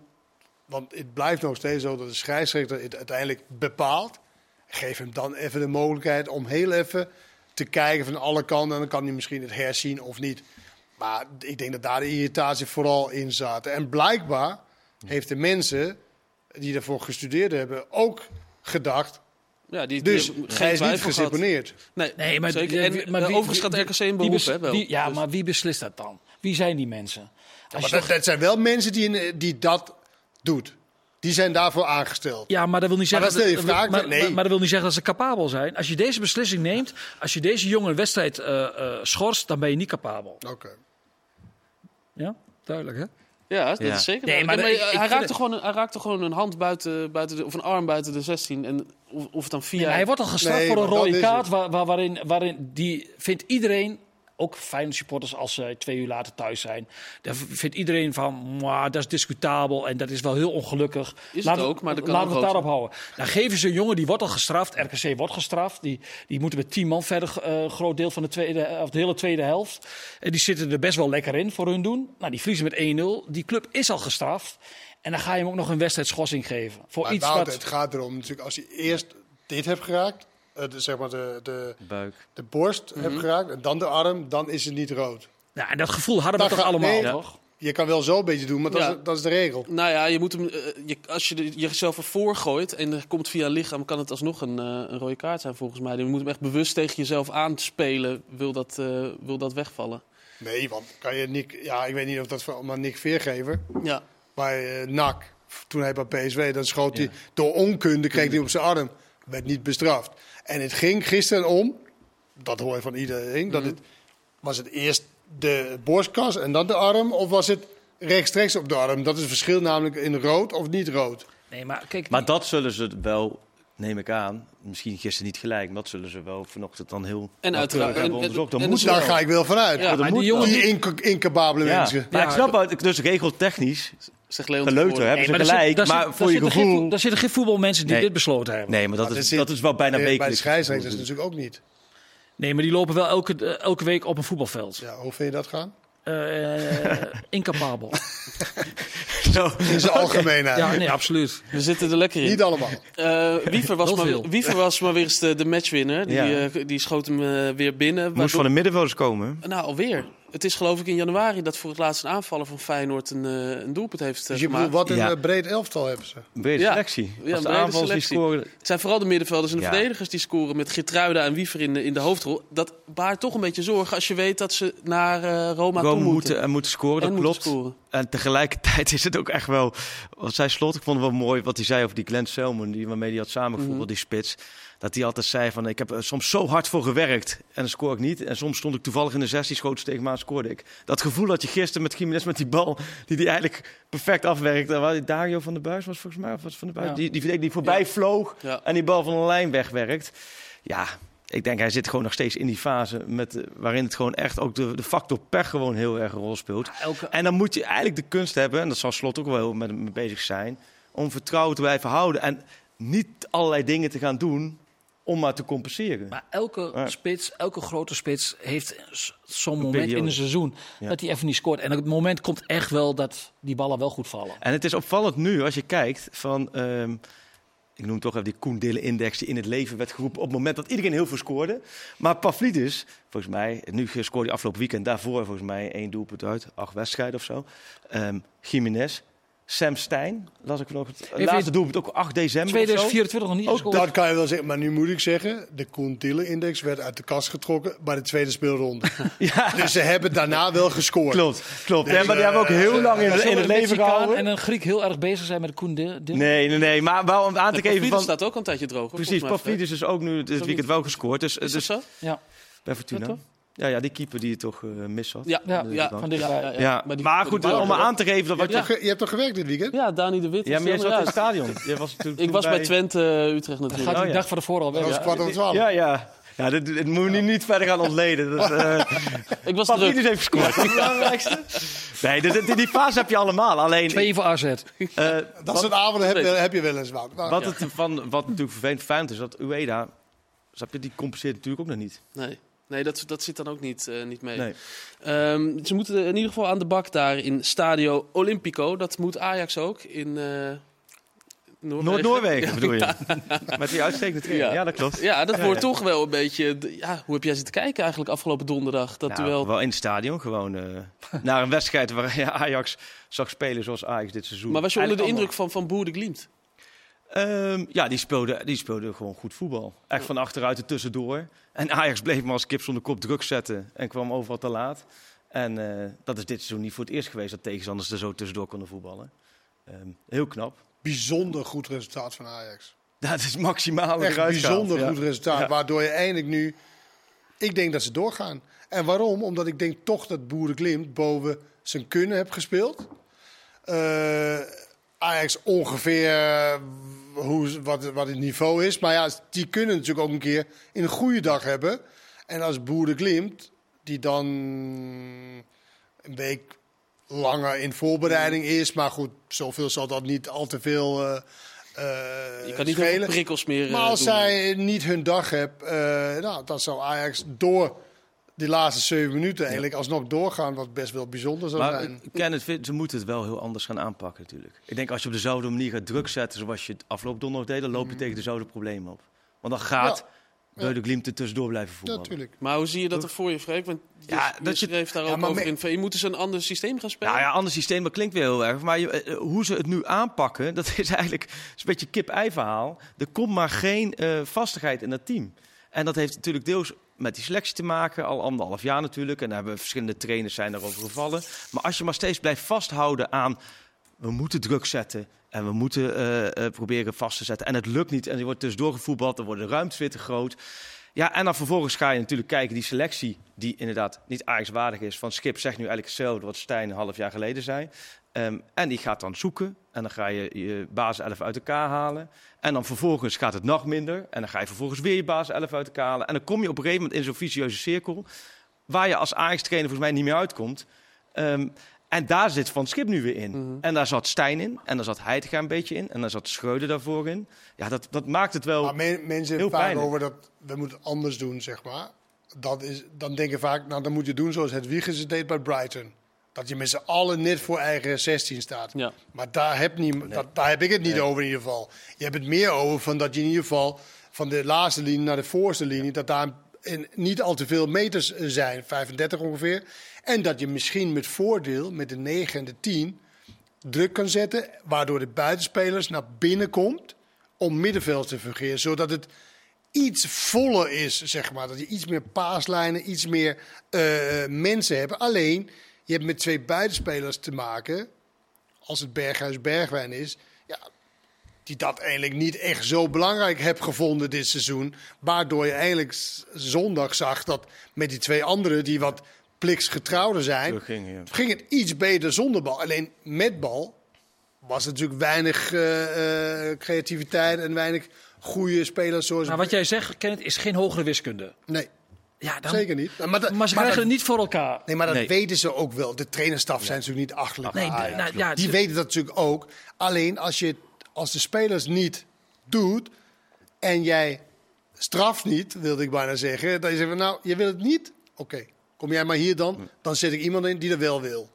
want het blijft nog steeds zo dat de scheidsrechter het uiteindelijk bepaalt. Geef hem dan even de mogelijkheid om heel even te kijken van alle kanten. En dan kan hij misschien het herzien of niet. Maar ik denk dat daar de irritatie vooral in zaten. En blijkbaar heeft de mensen die daarvoor gestudeerd hebben ook gedacht. Ja, die, Dus hij is niet geseponeerd. Nee, Nee, maar, zeker. wie- En maar wie- overigens gaat RKC in beroep, hè? Wel. ja, Dus- maar wie beslist dat dan? Wie zijn die mensen? Als Maar dat, dat zijn wel mensen die, die dat doet. Die zijn daarvoor aangesteld. Ja, maar dat wil niet Maar zeggen, je dat- vraag, maar, nee. maar, maar dat wil niet zeggen dat ze capabel zijn. Als je deze beslissing neemt, als je deze jongen een wedstrijd eh, eh, schorst, dan ben je niet capabel. Oké. Ja, duidelijk hè? Ja, dat Ja. is zeker. Nee, Nee, maar maar ik- hij, raakte gewoon, een- hij raakte gewoon een hand buiten, buiten de, of een arm buiten de 16. En of, of het dan via. Nee, maar hij wordt al gestraft Nee, voor een maar rode kaart, waar- waarin, waarin die vindt iedereen, ook fijne supporters als ze twee uur later thuis zijn, daar vindt iedereen van, "Mwah, dat is discutabel en dat is wel heel ongelukkig. het Laten we- ook, maar dat kan laten ook we het daarop houden. Dan geven ze een jongen, die wordt al gestraft, RKC wordt gestraft, die, die moeten met tien man verder, eh, een groot deel van de, tweede, of de hele tweede helft. En die zitten er best wel lekker in voor hun doen. Nou, die verliezen met 1-0. Die club is al gestraft. En dan ga je hem ook nog een wedstrijdschorsing geven. Voor Maar iets wat... het gaat erom natuurlijk, als je eerst dit hebt geraakt, eh, de, zeg maar de, de, Buik. de borst hebt geraakt en dan de arm, dan is het niet rood. Ja, en dat gevoel hadden we toch allemaal, nee. toch? Je kan wel zo een beetje doen, maar dat, Ja. is, dat is de regel. Nou ja, je moet hem, eh, je, als je de- jezelf ervoor gooit en er komt via lichaam, kan het alsnog een, eh, een rode kaart zijn volgens mij. Je moet hem echt bewust tegen jezelf aanspelen, wil dat, eh, wil dat wegvallen. Nee, want kan je Nick, ja, ik weet niet of dat voor maar Nick Veergever Ja, bij eh NAC, toen hij bij PSV, dan schoot hij door onkunde, kreeg hij op zijn arm, werd niet bestraft. En het ging gisteren om, dat hoor je van iedereen, dat het, was het eerst de borstkas en dan de arm, of was het rechtstreeks op de arm? Dat is het verschil namelijk in rood of niet rood. Nee, maar kijk, Maar dat zullen ze wel, neem ik aan, misschien gisteren niet gelijk, maar dat zullen ze wel vanochtend dan heel En uiteraard- hebben en- onderzocht. Dan en moet Daar wel. ga ik wel vanuit. Ja, maar moet die jongen Die die- inc- incapabele Ja. mensen. Maar Ja. ik snap het, dus regeltechnisch, zegt Leon. geleuter hebben Nee, ze maar er gelijk, zit- maar zit- voor je zitten geen gevoel... Daar zitten geen voetbalmensen die Nee. dit besloten hebben. Nee, maar dat Maar is, zit- dat is wel bijna Eh, Bij de wekelijks. scheidsrechters natuurlijk ook niet. Nee, maar die lopen wel elke, eh, elke week op een voetbalveld. Ja, hoe vind je dat gaan? Eh, incapabel. Zo. In zijn algemeenheid. Ja, nee, absoluut. We zitten er lekker in. Niet allemaal. Eh, Wiever, was maar. Wiever was maar weer eens de, de matchwinner. Die, Ja. die schoot hem weer binnen. Moest waardoor- van de middenvelders komen. Nou, alweer. Het is geloof ik in januari dat voor het laatst een aanvaller van Feyenoord een, eh, een doelpunt heeft eh, Dus je gemaakt. bedoelt, wat een Ja. eh, breed elftal hebben ze. Brede Ja. selectie. Ja, Als de brede die scoren... Het zijn vooral de middenvelders en de Ja. verdedigers die scoren met Gitruida en Wiever in de, in de hoofdrol. Dat baart toch een beetje zorgen als je weet dat ze naar eh, Roma, Rome moeten. moeten en moeten scoren, dat en klopt. scoren. En tegelijkertijd is het ook echt wel... Wat zij slot, ik vond het wel mooi wat hij zei over die Glenn Selman... Die, waarmee hij had samengevoegd, Mhm. die spits. Dat hij altijd zei van, ik heb er soms zo hard voor gewerkt en dan scoor ik niet. En soms stond ik toevallig in de 16, schoot ze tegen me aan, scoorde ik. Dat gevoel dat je gisteren met Jiménez met die bal, die die eigenlijk perfect afwerkt. En waar- Dario van der Buis was volgens mij, of was van der Buis? Ja. Die, die, die voorbij vloog Ja. en die bal van een lijn wegwerkt. Ja, ik denk hij zit gewoon nog steeds in die fase met, eh, waarin het gewoon echt ook de, de factor pech gewoon heel erg een rol speelt. Elke, En dan moet je eigenlijk de kunst hebben, en dat zal Slot ook wel heel met mee bezig zijn, om vertrouwen te blijven houden en niet allerlei dingen te gaan doen om maar te compenseren. maar elke Ja. spits, elke grote spits heeft zo'n moment in een seizoen Ja. dat hij even niet scoort. En het moment komt echt wel dat die ballen wel goed vallen. En het is opvallend nu, als je kijkt, van, ehm, ik noem toch even die Koen Dillen-index die in het leven werd geroepen op het moment dat iedereen heel veel scoorde. Maar Pavlidis, volgens mij, nu scoorde hij afgelopen weekend, daarvoor volgens mij één doelpunt uit, acht wedstrijden of zo. Ehm Jiménez, Sam Stein, las ik vanochtend, het Even- laatste doelpunt ook 8 december of zo. 2024 nog niet Ook gescoord. Dat kan je wel zeggen, maar nu moet ik zeggen, de Koen index werd uit de kast getrokken bij de tweede speelronde. Ja, dus ze hebben daarna wel gescoord. klopt. klopt. Dus, ja, maar die hebben ook eh, heel lang in, in het leven gehouden. En een Griek heel erg bezig zijn met Koen Dil. Dil- Nee, nee, nee. Maar wel om aan te En geven van... staat ook al een tijdje droog. Precies. Pavlidis is ook nu dit Zo weekend wel gescoord. Dus, Is dat dus zo? Ja, bij Fortuna. Ja? Ja, ja, die keeper die je toch eh mis had. Ja, Ja, ja, ja, ja, van dichtbij. ja, Ja, Maar, die- maar die goed, om aan te geven dat wat Je, je... hebt toch ge- je hebt toch gewerkt dit weekend? Ja, Dani de Wit. Ja, maar jij zat in het stadion. Jij was uit. Ik toen was bij Twente eh, Utrecht Dan natuurlijk. gaat hij Oh, de ja. dag van tevoren al Dat weg. was Ja. kwart over twaalf. Ja, ja. Ja, dit, dit moet je niet verder gaan ontleden. Dat, eh Ik was druk. Pavlidis heeft gescoord. Het belangrijkste. Nee, dit- dit- die fase heb je allemaal. Alleen, Twee voor AZ. eh, Dat soort avonden heb, je- heb je wel eens wat. Nou, wat, het van, wat natuurlijk vervelend fijn is, dat Ueda, snap je, die compenseert natuurlijk ook nog niet. Nee, nee dat, dat zit dan ook niet, eh, niet mee. Nee. Ehm, ze moeten in ieder geval aan de bak daar in Stadio Olimpico. Dat moet Ajax ook in eh Noorwegen. Noord-Noorwegen bedoel je? Met die uitstekende trainer. Ja. Ja, dat klopt. Ja, dat wordt ja. toch wel een beetje... Ja, hoe heb jij zitten kijken eigenlijk afgelopen donderdag? Dat Nou, duel. wel in het stadion, gewoon eh, naar een wedstrijd waar je Ajax zag spelen zoals Ajax dit seizoen. Maar was je onder de indruk van, van Boer de Glimt? Ehm, ja, die speelde, die speelde gewoon goed voetbal. Echt van achteruit en tussendoor. En Ajax bleef maar als kip zonder kop druk zetten en kwam overal te laat. En eh, dat is dit seizoen niet voor het eerst geweest dat tegenstanders er zo tussendoor konden voetballen. Ehm, heel knap. bijzonder goed resultaat van Ajax. Dat is maximaal Echt eruit bijzonder goed ja. resultaat. Ja. Waardoor je eindelijk nu... Ik denk dat ze doorgaan. En waarom? Omdat ik denk toch dat Boerenglimt boven zijn kunnen heeft gespeeld. Eh, Ajax ongeveer eh, hoe, wat, wat het niveau is. Maar ja, die kunnen natuurlijk ook een keer een goede dag hebben. En als Boerenglimt, die dan een week langer in voorbereiding is. Maar goed, zoveel zal dat niet al te veel eh eh, Je kan niet schelen. veel prikkels meer Maar eh, als doen. zij niet hun dag hebben, eh, nou, dan zou Ajax door die laatste zeven minuten eigenlijk alsnog doorgaan, wat best wel bijzonder zou Maar zijn. eh, Kenneth, vindt- ze moeten het wel heel anders gaan aanpakken natuurlijk. Ik denk als je op dezelfde manier gaat druk zetten zoals je het afgelopen donderdag deed, dan loop je tegen dezelfde problemen op. Want dan gaat Mhm. Ja. ja. de Glimt er tussendoor blijven voetballen. natuurlijk. Maar hoe zie je dat er voor je, Freek? Want je, Ja, je dat je- schreef daar ook over in. Je moeten ze een ander systeem gaan spelen? Nou ja, ander systeem, dat klinkt weer heel erg. Maar je, eh, hoe ze het nu aanpakken, dat is eigenlijk is een beetje kip-ei verhaal. Er komt maar geen eh, vastigheid in dat team. En dat heeft natuurlijk deels met die selectie te maken, al anderhalf jaar natuurlijk. En daar hebben verschillende trainers zijn daarover gevallen. Maar als je maar steeds blijft vasthouden aan, we moeten druk zetten. En we moeten eh, eh, proberen vast te zetten. En het lukt niet. En je wordt dus doorgevoetbald. Dan worden de ruimtes weer te groot. Ja, en dan vervolgens ga je natuurlijk kijken, die selectie, die inderdaad niet Ajax-waardig is. Van Skip zegt nu eigenlijk hetzelfde wat Stijn een half jaar geleden zei. Ehm, en die gaat dan zoeken. En dan ga je je basis 11 uit elkaar halen. En dan vervolgens gaat het nog minder. En dan ga je vervolgens weer je basis 11 uit elkaar halen. En dan kom je op een gegeven moment in zo'n vicieuze cirkel. Waar je als Ajax-trainer volgens mij niet meer uitkomt. Ehm, en daar zit Van Schip nu weer in. Mhm. En daar zat Stijn in. En daar zat Heitinga een beetje in. En daar zat Schreuder daarvoor in. Ja, dat, dat maakt het wel... Maar men- mensen heel pijnlijk. over dat we moeten het anders doen, zeg maar. Dat is, dan denken vaak, nou dan moet je doen zoals het Wiegers het deed bij Brighton. Dat je met z'n allen net voor eigen 16 staat. Ja. Maar daar heb, niet, dat, daar heb ik het niet over in ieder geval. Je hebt het meer over van dat je in ieder geval van de laatste linie naar de voorste linie, dat daar in, niet al te veel meters zijn, 35 ongeveer. En dat je misschien met voordeel, met de 9 en de 10, druk kan zetten, waardoor de buitenspelers naar binnen komt om middenveld te fungeren, zodat het iets voller is, zeg maar. Dat je iets meer paaslijnen, iets meer eh, mensen hebt. Alleen, je hebt met twee buitenspelers te maken, als het Berghuis-Bergwijn is, ja, die dat eigenlijk niet echt zo belangrijk heb gevonden dit seizoen. Waardoor je eigenlijk zondag zag dat met die twee anderen, die wat pliksgetrouwder zijn, ja. ging het iets beter zonder bal. Alleen met bal was er natuurlijk weinig eh, eh, creativiteit en weinig goede spelers zoals... Nou, wat jij zegt, Kenneth, is geen hogere wiskunde. Nee, Ja, dan, zeker niet. Maar, dat- Maar ze maar krijgen dat- het niet voor elkaar. Nee, maar dat Nee. weten ze ook wel. De trainerstaf zijn natuurlijk niet achterlijk. Nee, de- Ajax. nou, ja, die ze- weten dat natuurlijk ook. Alleen als, je, als de spelers niet doet en jij straft niet, wilde ik bijna zeggen. Dan je zegt van, nou, je wil het niet? Oké, kom jij maar hier dan. Dan zet ik iemand in die dat wel wil.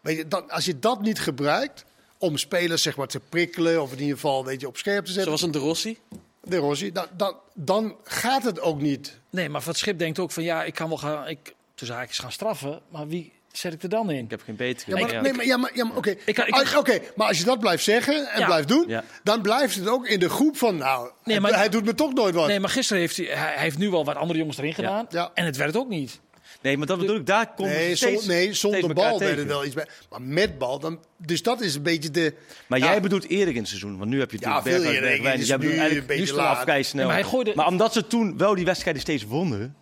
Weet je, dan, als je dat niet gebruikt om spelers zeg maar, te prikkelen of in ieder geval weet je, op scherp te zetten, Zoals een De Rossi. de Rossi, dan, dan, dan gaat het ook niet. Nee, maar het schip denkt ook van ja, ik kan wel gaan, ik, tussen haakjes gaan straffen, maar wie zet ik er dan in? Ik heb geen betere. Ja, maar, nee, maar, ja, maar, ja, maar oké. Maar als je dat blijft zeggen en Ja. blijft doen, Ja. dan blijft het ook in de groep van, nou, Nee, hij, maar- hij doet me toch nooit wat. Nee, maar gisteren heeft hij, hij hij heeft nu wel wat andere jongens erin gedaan Ja. en het werkt ook niet. Nee, maar dat bedoel ik, daar komt Nee, steeds, zon- nee, zonder bal werd het wel iets bij. Maar met bal, dan, dus dat is een beetje de... Maar Ja. jij bedoelt eerder in het seizoen, want nu heb je Ja, natuurlijk veel Berghuis, eerder. Bergwijn, Het is jij bedoelt nu eigenlijk een beetje is het laat. vrij snel. Ja, maar hij gooide- maar omdat ze toen wel die wedstrijden steeds wonnen,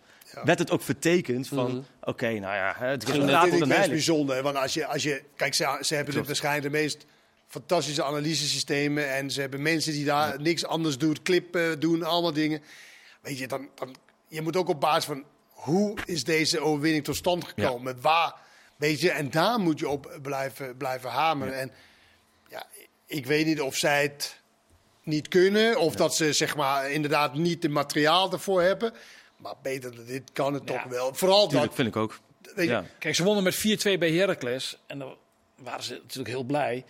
werd het ook vertekend van, oké, nou ja, het Dat resultaat vind wordt ik een best bijzonder. hè, Want als je, als je, kijk, ze, ze hebben de, waarschijnlijk de meest fantastische analysesystemen. En ze hebben mensen die daar niks anders doen, clippen doen, allemaal dingen. Weet je, dan, dan, je moet ook op basis van hoe is deze overwinning tot stand gekomen? Waar, weet je, en daar moet je op blijven, blijven hameren. En ja, ik weet niet of zij het niet kunnen, of dat ze zeg maar inderdaad niet het materiaal ervoor hebben. Maar beter dan dit kan het Ja. toch wel. Vooral Tuurlijk, dat. vind ik ook. Weet je, Ja. Kijk, ze wonnen met 4-2 bij Heracles en dan waren ze natuurlijk heel blij.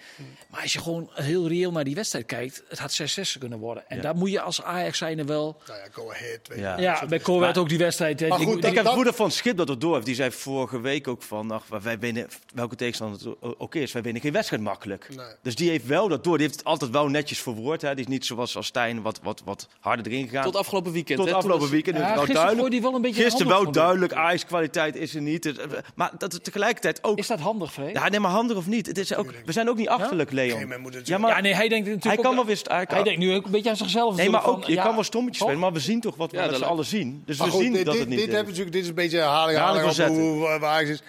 Maar als je gewoon heel reëel naar die wedstrijd kijkt, het had 6-6 kunnen worden. En Ja. daar moet je als Ajax zijnde wel... Nou ja, go ahead. Ja. Ja, bij Cor werd ook die wedstrijd... hè, Maar die- goed, die- Ik heb broeder van Schip dat het door heeft. Die zei vorige week ook van, ach, wij winnen, welke tegenstander het ook is, wij winnen geen wedstrijd makkelijk. Nee. Dus die heeft wel dat door. Die heeft het altijd wel netjes verwoord. Hè. Die is niet zoals als Stijn wat, wat, wat harder erin gegaan. Tot afgelopen weekend. Tot hè, afgelopen weekend. Ja, is het wel gisteren duidelijk. hij wel een beetje Gisteren wel duidelijk. Ajax kwaliteit is er niet. Dus, eh, Maar dat tegelijkertijd ook... Is dat handig, Freek? Ja, nee, maar handig of niet. Het is ook, we zijn ook niet achterlijk, Leon. Nee, het- ja, maar ja, nee, hij denkt natuurlijk hij kan ook- wel weer... Hij, kan- Hij denkt nu ook een beetje aan zichzelf. nee, maar ook, van, je ja, kan wel stommetjes spelen, maar we zien toch wat we met dat z'n allen zien. Dus Maar we goed, zien dit, dat het niet dit, is. hebben natuurlijk, dit is een beetje herhaling, Herhaling hoe, waar- is.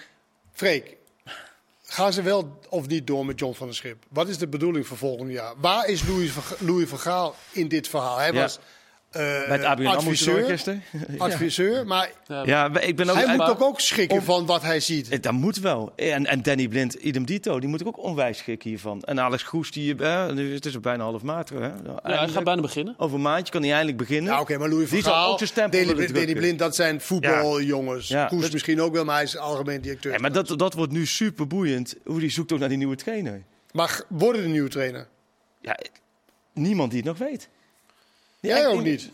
Freek, gaan ze wel of niet door met John van der Schip? Wat is de bedoeling voor volgend jaar? Waar is Louis van, Louis van Gaal in dit verhaal? Hij Ja. was Bij het ABN adviseur, gisteren. adviseur, maar Ja, ik ben ook... hij moet ook, ook schrikken van wat hij ziet. Eh, Dat moet wel. En, en Danny Blind, idem dito, die moet ik ook onwijs schrikken hiervan. En Alex Goes, die, eh, nu- het is al bijna half maart. Hè? Ja, hij gaat bijna beginnen. Over een maandje kan hij eindelijk beginnen. Ja, oké, maar Louis van Die zal Gaal, willen Daley drukken. Blind, dat zijn voetbaljongens. Ja, Koes misschien ook wel, maar hij is algemeen directeur. Ja, maar dat, dat wordt nu super boeiend. Hoe die zoekt ook naar die nieuwe trainer. Maar worden de nieuwe trainer? Ja, niemand die het nog weet. Jij Ja, ook niet.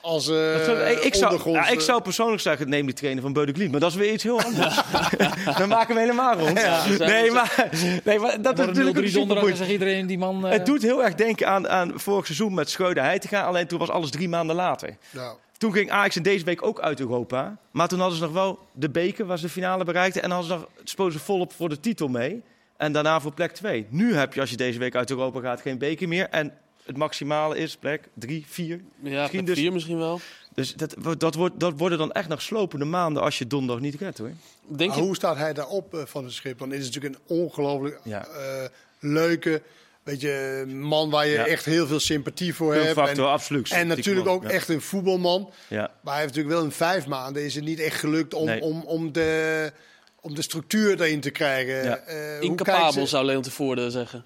Als eh zou- ik, ik, zou, ja, ik eh, zou persoonlijk zeggen, neem die trainer van Beudeklint. Maar dat is weer iets heel anders. Dan maken we helemaal rond. nee, maar, nee, maar dat is Wordt een 0-3 natuurlijk ook donderdag en superboeiend. zegt iedereen die man... eh, Het doet heel erg denken aan, aan vorig seizoen met Schreuder hij te gaan. Alleen toen was alles drie maanden later. nou, Toen ging Ajax in deze week ook uit Europa. Maar toen hadden ze nog wel de beker, waar ze de finale bereikten. En hadden ze nog, spoten ze volop voor de titel mee. En daarna voor plek 2. Nu heb je, als je deze week uit Europa gaat, geen beker meer. En het maximale is plek 3, 4. Ja, Misschien dus- vier misschien wel. Dus dat, wordt- dat, wordt, dat worden dan echt nog slopende maanden als je donderdag niet redt hoor. Denk maar je, hoe staat hij daarop eh, van het schip? Het is natuurlijk een ongelooflijk Ja. eh, leuke weet je, man waar je Ja. echt heel veel sympathie voor hebt. factor, en, absoluut. en natuurlijk ook Ja. echt een voetbalman. Ja. Maar hij heeft natuurlijk wel in vijf maanden is het niet echt gelukt om, Nee. om, om, de, om de structuur erin te krijgen. Ja. Eh, incapabel zou Leon Tevoorde zeggen.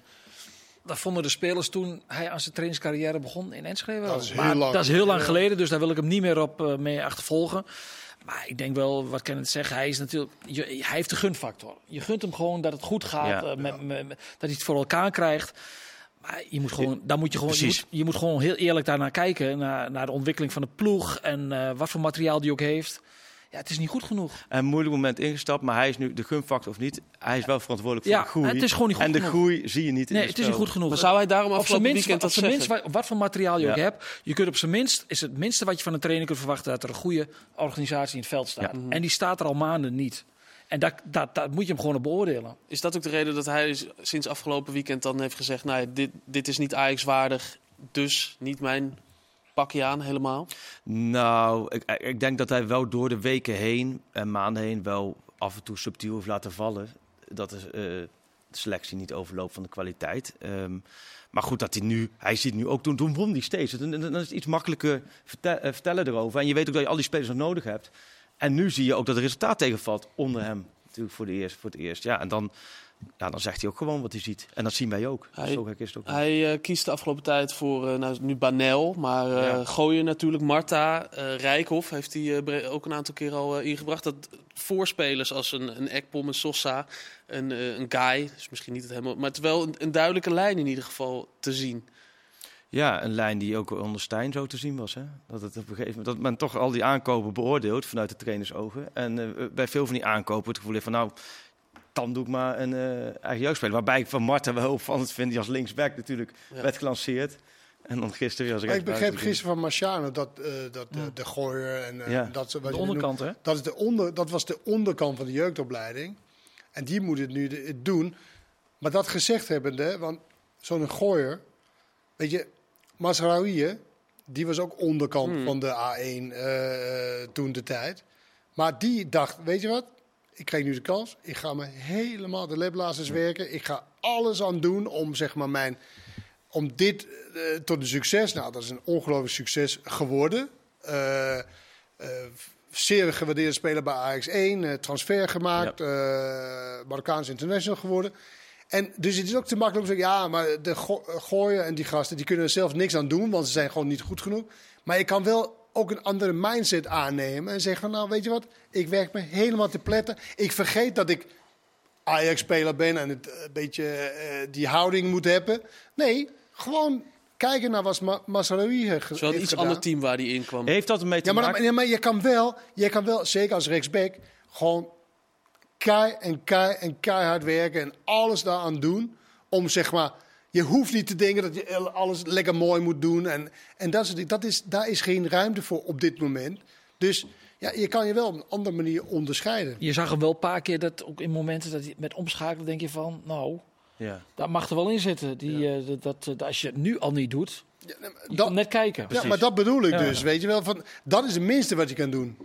Dat vonden de spelers toen hij aan zijn trainingscarrière begon in Enschede wel. Dat is heel Maar lang. Dat is heel lang Ja. geleden, dus daar wil ik hem niet meer op eh, mee achtervolgen. Maar ik denk wel, wat kan het zeggen, hij is natuurlijk, je, hij heeft de gunfactor. Je gunt hem gewoon dat het goed gaat, Ja. eh, met, met- met- dat hij het voor elkaar krijgt. Maar je moet gewoon, dan moet je gewoon, je Precies. moet, je moet gewoon heel eerlijk daarnaar kijken, naar, naar de ontwikkeling van de ploeg en eh, wat voor materiaal die ook heeft. Ja, het is niet goed genoeg. Een moeilijk moment ingestapt, maar hij is nu de gunfactor of niet. Hij is wel verantwoordelijk voor Ja, de groei. het is gewoon niet goed en de genoeg. groei zie je niet in Nee, het is niet goed genoeg. Maar zou hij daarom op zijn minst, weekend op dat zijn minst wat, wat voor materiaal je ook hebt, je kunt op zijn minst, is het minste wat je van een trainer kunt verwachten, dat er een goede organisatie in het veld staat. Ja. En die staat er al maanden niet. En daar, daar, daar moet je hem gewoon op beoordelen. Is dat ook de reden dat hij sinds afgelopen weekend dan heeft gezegd... Nou, dit, dit is niet Ajax waardig, dus niet mijn pakje aan helemaal? Nou, ik, ik denk dat hij wel door de weken heen en maanden heen wel af en toe subtiel heeft laten vallen. Dat is, eh, de selectie niet overloopt van de kwaliteit. Ehm, maar goed, dat hij nu, hij ziet nu ook, toen, toen won hij steeds. Dan, is het iets makkelijker eh, vertellen erover. En je weet ook dat je al die spelers nog nodig hebt. En nu zie je ook dat het resultaat tegenvalt onder hem. Natuurlijk voor, de eerst, voor het eerst. Ja, en dan, ja, dan zegt hij ook gewoon wat hij ziet. En dat zien wij ook. Hij- Zo gek is het ook. Hij eh, kiest de afgelopen tijd voor uh, nou, nu Banel, maar uh, Ja. Gooien natuurlijk. Marta, Rijkhoff heeft hij ook een aantal keer al ingebracht. Dat voorspelers als een, een Ekpom, een Sosa, een, een Guy, dus misschien niet het helemaal, maar het is wel een, een duidelijke lijn in ieder geval te zien. Ja, een lijn die ook onder Stijn zo te zien was. Hè? Dat, het op een gegeven moment, dat men toch al die aankopen beoordeelt vanuit de trainersogen. En uh, bij veel van die aankopen het gevoel heeft van nou, dan doe ik maar een uh, eigen jeugdspeler. Waarbij ik van Marten wel opvallend vind, die als linksback natuurlijk ja. werd gelanceerd. En dan gisteren weer als Maar ik begreep gisteren van Marciano dat, uh, dat ja. de, gooier en uh, Ja. dat, wat De onderkant, noemt, hè? Dat, is de onder, dat was de onderkant van de jeugdopleiding. En die moet het nu de- het doen. Maar dat gezegd hebbende, want zo'n gooier, weet je, Masraoui, die was ook onderkant Hmm. van de A1 eh, toen de tijd. Maar die dacht, weet je wat? Ik krijg nu de kans. Ik ga me helemaal de leblazers werken. Ik ga alles aan doen om zeg maar mijn om dit eh, tot een succes. Nou, dat is een ongelooflijk succes geworden. Eh, eh, zeer gewaardeerde speler bij AX1, eh, transfer gemaakt, eh Marokkaans international geworden. En dus het is ook te makkelijk om te zeggen, ja, maar de go gooien en die gasten, die kunnen er zelf niks aan doen, want ze zijn gewoon niet goed genoeg. Maar je kan wel ook een andere mindset aannemen en zeggen van, nou, weet je wat, ik werk me helemaal te pletten. Ik vergeet dat ik Ajax-speler ben en het een beetje eh, die houding moet hebben. Nee, gewoon kijken naar wat Ma Masraoui heeft een heeft iets gedaan. ander team waar hij in kwam. Heeft dat ermee te Ja, maar, maken? ja, maar je kan wel, je kan wel, zeker als rechtsback, gewoon kei en kei en keihard werken en alles daaraan doen om zeg maar. Je hoeft niet te denken dat je alles lekker mooi moet doen. En, en dat, is, dat is, daar is geen ruimte voor op dit moment. Dus Ja, je kan je wel op een andere manier onderscheiden. Je zag hem wel een paar keer dat ook in momenten dat hij met omschakelen denk je van, nou, Ja. dat mag er wel in zitten. Die, eh, dat, dat, dat als je het nu al niet doet, Ja, je dat, net kijken. ja, maar dat bedoel ik Ja. dus, weet je wel. Van, dat is het minste wat je kan doen.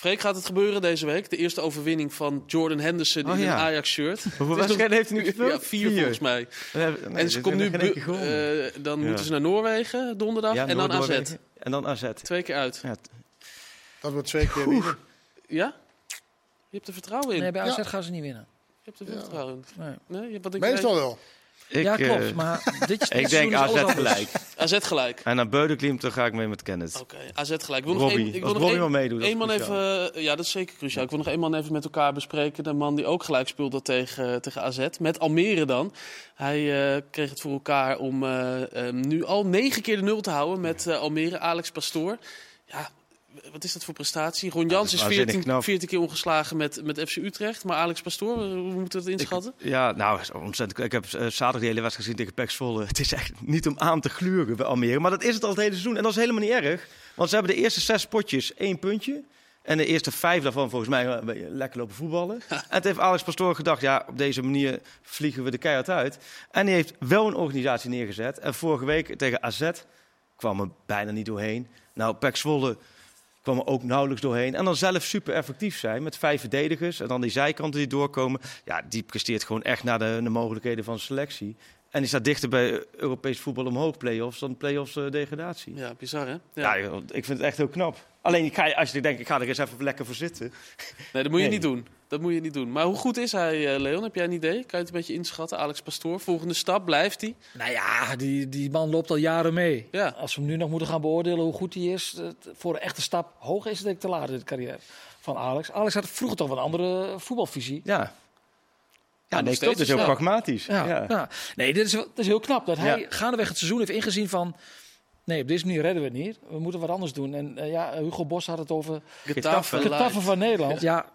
Freek, gaat het gebeuren deze week? De eerste overwinning van Jordan Henderson Oh, in ja. een Ajax-shirt. Hoeveel wedstrijden heeft hij nu gespeeld? Ja, vier, volgens mij. en ze komt nu, eh, dan Ja. moeten ze naar Noorwegen donderdag en dan AZ. En dan AZ. Twee keer uit. Dat wordt twee keer winnen. Ja? Je hebt er vertrouwen in. Nee, bij AZ Ja. gaan ze niet winnen. Je hebt er veel vertrouwen in. Nee. Nee, wat ik Meestal wel. Ik, ja, klopt. eh, maar dit, dit ik denk AZ gelijk. AZ gelijk. En naar Beudeklimt dan ga ik mee met Kenneth. Oké, AZ gelijk. Ik wil nog Robbie. één- ik wil nog meedoet, één man even, eh, ja, dat is zeker cruciaal. Ik wil nog één man even met elkaar bespreken. De man die ook gelijk speelde tegen, tegen AZ. Met Almere dan. Hij eh, kreeg het voor elkaar om eh, eh, nu al negen keer de nul te houden met eh, Almere. Alex Pastoor. Wat is dat voor prestatie? Ron Jans is is waanzinnig 14, knap. 14 keer ongeslagen met, met FC Utrecht. Maar Alex Pastoor, hoe moeten we dat inschatten? Ja, nou, ontzettend. Ik heb eh, zaterdag de hele wedstrijd gezien tegen Pek Zwolle. Het is echt niet om aan te gluren bij Almere. Maar dat is het al het hele seizoen. En dat is helemaal niet erg. Want ze hebben de eerste zes potjes één puntje. En de eerste vijf daarvan volgens mij een beetje lekker lopen voetballen. En het heeft Alex Pastoor gedacht, ja, op deze manier vliegen we de keihard uit. En hij heeft wel een organisatie neergezet. En vorige week tegen AZ kwam er bijna niet doorheen. Nou, Pek Zwolle kwam er ook nauwelijks doorheen. En dan zelf super effectief zijn met vijf verdedigers. En dan die zijkanten die doorkomen. Ja, die presteert gewoon echt naar de, de mogelijkheden van selectie. En die staat dichter bij Europees voetbal omhoog, play-offs, dan play-offs eh, degradatie. Ja, bizar hè? Ja, joh, ik vind het echt heel knap. Alleen ik ga, als je denkt, ik ga er eens even lekker voor zitten. Nee, dat moet je Nee. niet doen. Dat moet je niet doen. Maar hoe goed is hij, eh, Leon? Heb jij een idee? Kan je het een beetje inschatten? Alex Pastoor, volgende stap, blijft hij? Nou ja, die, die man loopt al jaren mee. Ja. Als we hem nu nog moeten gaan beoordelen hoe goed hij is, voor een echte stap hoog is het denk ik te laat in de carrière van Alex. Alex had vroeger toch een andere voetbalvisie. Ja. Ja, nee. Dat is heel pragmatisch. Ja, Ja. ja. Nee, dit is, is heel knap dat hij Ja. gaandeweg het seizoen heeft ingezien van... Nee, op deze manier redden we het niet. We moeten wat anders doen. En eh, ja, Hugo Bos had het over Getafe, het taffen van Nederland. Ja.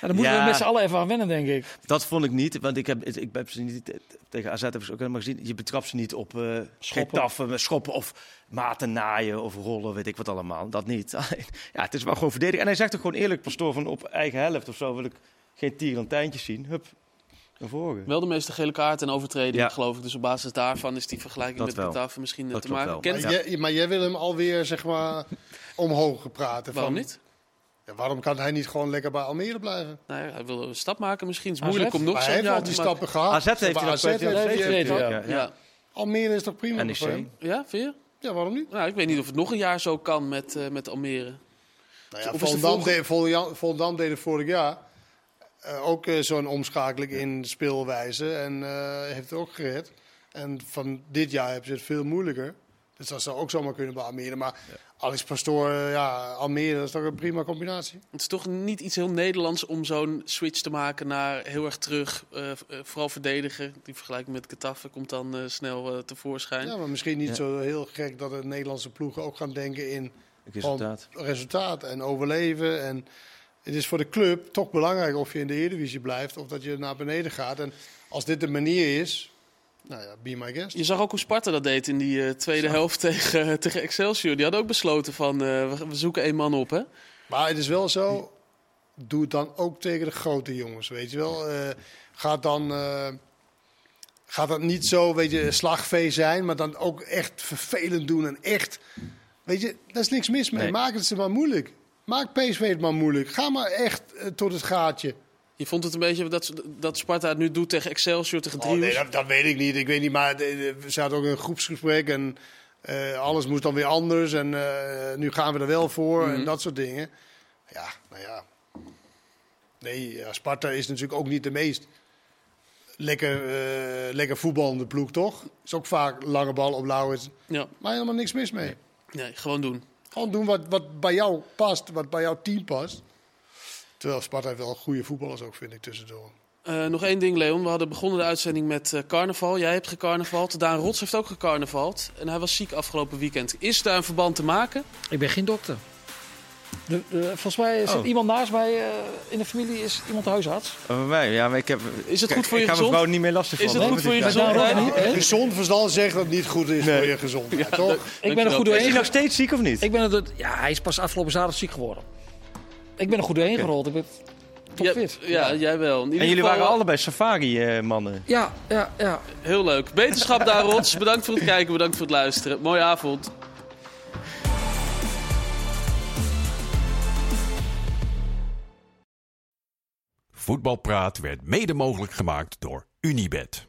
Ja, daar moeten Ja. we met z'n allen even aan wennen, denk ik. Dat vond ik niet, want ik heb, ik heb ze niet tegen AZ hebben ze ook helemaal gezien. Je betrapt ze niet op eh Schoppen. schoppen. schoppen of maten naaien of rollen, weet ik wat allemaal. Dat niet. Ja, het is wel gewoon verdedigen. En hij zegt ook gewoon eerlijk, pastoor, van op eigen helft of zo wil ik geen tierentijntjes zien. Hup, naar voren. Wel de meeste gele kaarten en overtredingen, Ja. geloof ik. Dus op basis daarvan is die vergelijking Dat met wel. Getafe misschien eh, Dat te maken. Kent, Maar jij, maar jij wil hem alweer, zeg maar, omhoog gepraten. waarom van, niet? Ja, waarom kan hij niet gewoon lekker bij Almere blijven? Nou ja, hij wil een stap maken misschien. Het is AZ? moeilijk om nog zo'n heeft jaar al die te maken. stappen gehad. AZ heeft hij AZ heeft heeft ja. Ja. Almere is toch prima NEC. voor hem? ja, vind je? Ja, waarom niet? Nou, ik weet niet of het nog een jaar zo kan met, eh, met Almere. Nou ja, is de Volendam, volgende- deed, Volendam- Volendam deed het vorig jaar ook eh, zo'n omschakeling in speelwijze. En eh, heeft het ook gered. En van dit jaar hebben ze het veel moeilijker. Dus dat zou ook zomaar kunnen bij Almere. Maar Alex Pastoor, eh, ja, Almere, dat is toch een prima combinatie. Het is toch niet iets heel Nederlands om zo'n switch te maken naar heel erg terug. eh, eh, vooral verdedigen. Die vergelijking met Getafe komt dan eh, snel eh, tevoorschijn. Ja, maar misschien niet Ja. zo heel gek dat de Nederlandse ploegen ook gaan denken in Resultaat. resultaat en overleven. En het is voor de club toch belangrijk of je in de Eredivisie blijft of dat je naar beneden gaat. En als dit de manier is, nou ja, be my guest. Je zag ook hoe Sparta dat deed in die eh, tweede helft tegen, tegen Excelsior. Die hadden ook besloten van eh, we, zoeken één man op. Hè? Maar het is wel zo, doe het dan ook tegen de grote jongens, weet je wel. Eh, gaat dan... Gaat dat niet zo, weet je, slagvee zijn, maar dan ook echt vervelend doen en echt... Weet je, daar is niks mis mee. Nee. Maak het ze maar moeilijk. Maak PSV het maar moeilijk. Ga maar echt eh, tot het gaatje. Je vond het een beetje dat, dat Sparta het nu doet tegen Excelsior, tegen Oh, nee, dat, dat weet ik niet. Ik weet niet, maar de- de- we zaten ook in een groepsgesprek en eh, alles moest dan weer anders. En eh, nu gaan we er wel voor en dat soort dingen. Ja, nou ja. Nee, ja, Sparta is natuurlijk ook niet de meest lekker, eh, lekker voetballende ploeg, toch? Is ook vaak lange bal op Lauwers. Ja, Maar helemaal niks mis mee. nee, gewoon doen. Gewoon doen wat, wat bij jou past, wat bij jouw team past. Terwijl Sparta heeft wel goede voetballers ook, vind ik, tussendoor. Eh, nog één ding, Leon. We hadden begonnen de uitzending met eh, carnaval. Jij hebt gecarnavald. Daan Rots heeft ook gecarnavald. En hij was ziek afgelopen weekend. Is daar een verband te maken? Ik ben geen dokter. De, de- volgens mij zit Oh. iemand naast mij eh, in de familie, is iemand huisarts. Oh, bij mij, ja, maar ik heb... Is het goed voor je Ik ga mijn vrouw niet meer lastig Is het vallen. goed voor je Ja. gezond? gezondheid? Gezond verstand zegt dat het niet goed is voor je gezondheid, toch? Ik ben er goed Is doorheen. hij nog steeds ziek of niet? Ik ben er, ja, hij is pas afgelopen zaterdag ziek geworden. Ik ben er goed doorheen gerold. Ik ben Ja, fit. ja, jij wel. En jullie geval, waren allebei safari-mannen. Ja, ja, ja. Heel leuk. Beterschap daar, Rots. Bedankt voor het kijken, bedankt voor het luisteren. Mooie avond. Voetbalpraat werd mede mogelijk gemaakt door Unibed.